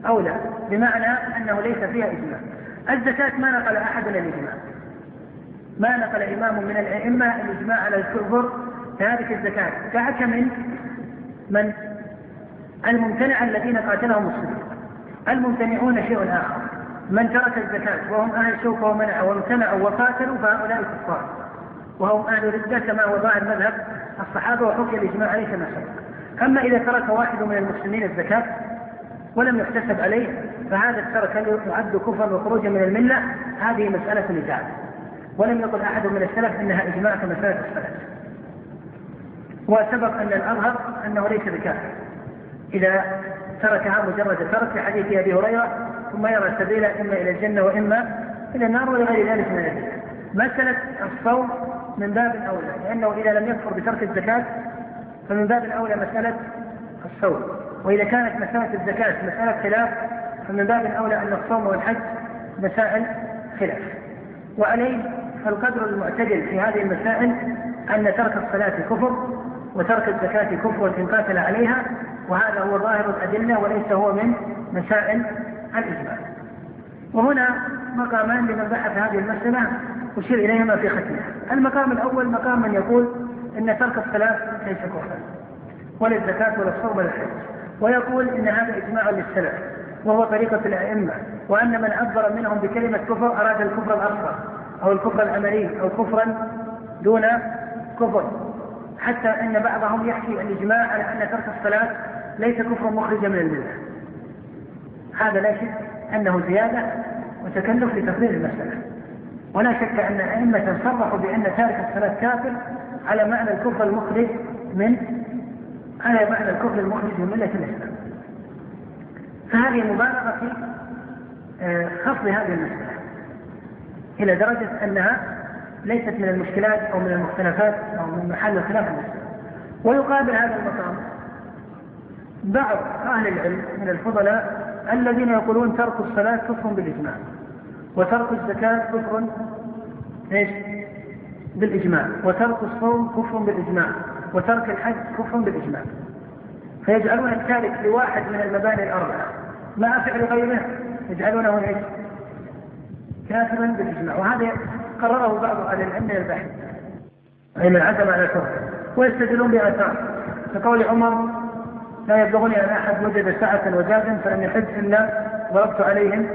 أولى بمعنى أنه ليس فيها إجماع. الزكاة ما نقل أحد الإجماع. ما نقل إمام من الأئمة الإجماع على الكفر تارك الزكاة. كحكم من؟ الممتنع الذين قاتلهم الصديق. الممتنعون شيء آخر. من ترك الزكاة وهم أهل شوكة ومنعوا وامتنعوا وقاتلوا فهؤلاء كفار. وهم أهل ردة كما هو ظاهر مذهب الصحابة وحكي الإجماع عليه كما سبق أما إذا ترك واحد من المسلمين الزكاة ولم يحتسب عليه فهذا الترك هل يعد كفرا وخروجا من الملة؟ هذه مسألة نزاع ولم يقل أحد من السلف أنها إجماع كمسألة الصلاة وسبق أن الأظهر أنه ليس بكافر. إذا تركها مجرد ترك في حديث أبي هريرة ثم يرى سبيلا إما إلى الجنة وإما إلى النار ولغير ذلك من الأدلة مسألة الصوم من باب أولى لأنه إذا لم يكفر بترك الزكاة فمن باب الأولى مسألة الصوم. وإذا كانت مسألة الزكاة مسألة خلاف فمن باب الأولى أن الصوم والحج مسائل خلاف. وعليه فالقدر المعتدل في هذه المسائل أن ترك الصلاة كفر وترك الزكاة كفر إن قاتل عليها وهذا هو ظاهر الأدلة وليس هو من مسائل الإجماع. وهنا مقامان لمن بحث هذه المسألة أشير إليهما في ختمها. المقام الأول مقام من يقول إن ترك الصلاة ليس كفرا ولا الزكاة ولا الصوم ولا الحج. ويقول إن هذا إجماع للسلف وهو طريقة الأئمة وأن من عبر منهم بكلمة كفر أراد الكفر الأصغر أو الكفر العملي أو كفرا دون كفر حتى إن بعضهم يحكي الإجماع على أن ترك الصلاة ليس كفرا مخرجا من الملة. هذا لا شك أنه زيادة وتكلف لتقرير المسألة. ولا شك أن أئمة صرحوا بأن تارك الصلاة كافر على معنى الكفر المخرج من على معنى الكفر المخرج من ملة الاسلام. فهذه مبالغة في آه، خفض هذه المسألة إلى درجة أنها ليست من المشكلات أو من المختلفات أو من محل الخلاف المسلم ويقابل هذا المقام بعض أهل العلم من الفضلاء الذين يقولون ترك الصلاة كفر بالإجماع وترك الزكاة كفر إيش؟ بالإجماع وترك الصوم كفر بالإجماع وترك الحج كفر بالإجماع. فيجعلون التارك لواحد من المباني الاربعه مع فعل غيره؟ يجعلونه إيش؟ كافرا بالإجماع. وهذا قرره بعض أهل العلم من البحث. أي من عزم على الكفر. ويستدلون بآثار. كقول عمر لا يبلغني أن أحد وجد سعه وزادا فلم يحج إلا ضربت عليهم.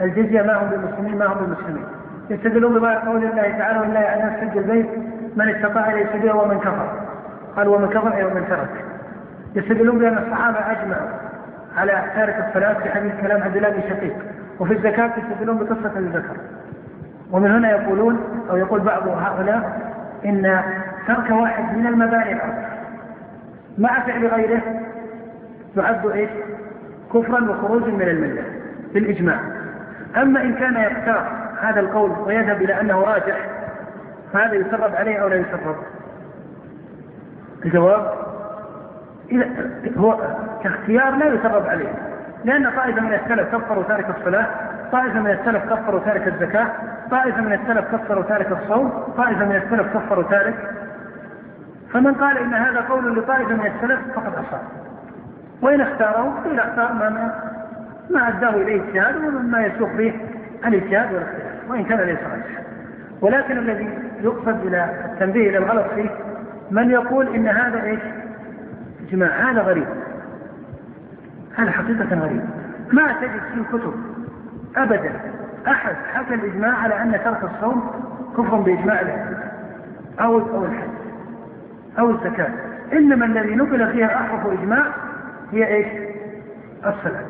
الجزية ما هم بالمسلمين ما هم بالمسلمين. يستدلون بقول الله تعالى ولله على الناس حج البيت من استطاع اليه سبيلا ومن كفر. قال ومن كفر أي ومن ترك. يستدلون بأن الصحابة أجمعوا على تارك الصلاة في حديث كلام عبد الله بن شقيق. وفي الزكاة يستدلون بقصة الذكر. ومن هنا يقولون أو يقول بعض هؤلاء إن ترك واحد من الأربع مع فعل غيره يعد إيش؟ كفرا وخروجا من الملة بالإجماع. أما إن كان يختار هذا القول ويذهب إلى أنه راجح فهذا يسرب عليه أو لا يسرب؟ الجواب إذا هو كاختيار لا يسرب عليه لأن طائفة من السلف كفروا تارك الصلاة طائفة من السلف كفروا تارك الزكاة طائفة من السلف كفروا تارك الصوم طائفة من السلف كفروا تارك. فمن قال إن هذا قول لطائفة من السلف فقد أصاب. وإن اختاره قيل اختار ما ما أداه إليه اجتهاد ومما يسوق به الاجتهاد والاختلاف وإن كان ليس راجحا ولكن الذي يقصد إلى التنبيه إلى الغلط فيه من يقول إن هذا إيش؟ إجماع هذا غريب. هذا حقيقة غريب. ما تجد في الكتب أبدا. أحد حكى الإجماع على أن ترك الصوم كفر بإجماع الأئمة أو أو الحج أو الزكاة. إنما الذي نقل فيها أحرف إجماع هي إيش؟ الصلاة.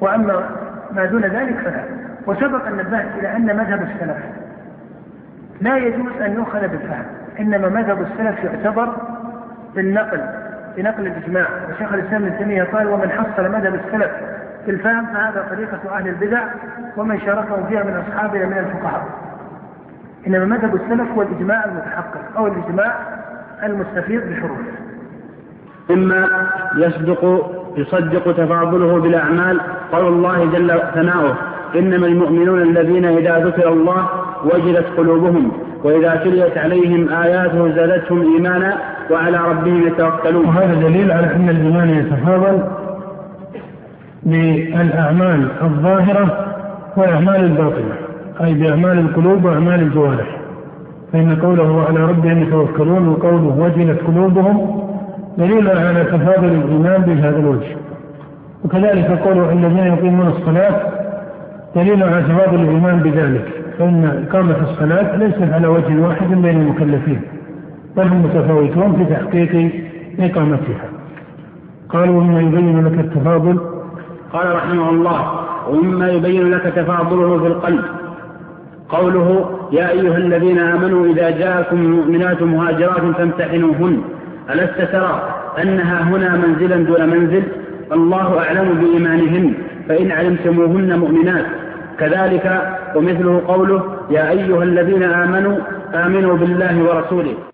وأما ما دون ذلك فلا. وسبق أن نبهت إلى أن مذهب السلف لا يجوز أن يؤخذ بالفهم. إنما مذهب السلف يعتبر بالنقل بنقل الإجماع. وشيخ الإسلام ابن تيمية قال ومن حصل مذهب السلف في الفهم فهذا طريقة أهل البدع ومن شاركهم فيها من أصحابنا من الفقهاء. إنما مذهب السلف هو الإجماع المتحقق أو الإجماع المستفيض بحروفه مما يصدق يصدق تفاضله بالأعمال قول الله جل ثناؤه إنما المؤمنون الذين إذا ذكر الله وجلت قلوبهم وإذا تليت عليهم آياته زادتهم إيمانا وعلى ربهم يتوكلون. وهذا دليل على أن الإيمان يتفاضل بالأعمال الظاهرة والاعمال الباطنة أي بأعمال القلوب وأعمال الجوارح. فإن قوله وعلى ربهم يتوكلون وقوله وجلت قلوبهم دليل على تفاضل الإيمان بهذا الوجه. وكذلك قوله الذين يقيمون الصلاة دليل على تفاضل الإيمان بذلك فإن إقامة الصلاة ليست على وجه واحد بين المكلفين بل هم متفاوتون في تحقيق إقامتها. قالوا مما يبين لك التفاضل. قال رحمه الله ومما يبين لك تفاضله في القلب. قوله يا أيها الذين آمنوا إذا جاءكم المؤمنات مهاجرات فامتحنوهن. ألست ترى أنها هنا منزلا دون منزل؟ الله أعلم بإيمانهن. فإن علمتموهن مؤمنات. كذلك ومثله قوله يا أيها الذين آمنوا آمنوا بالله ورسوله.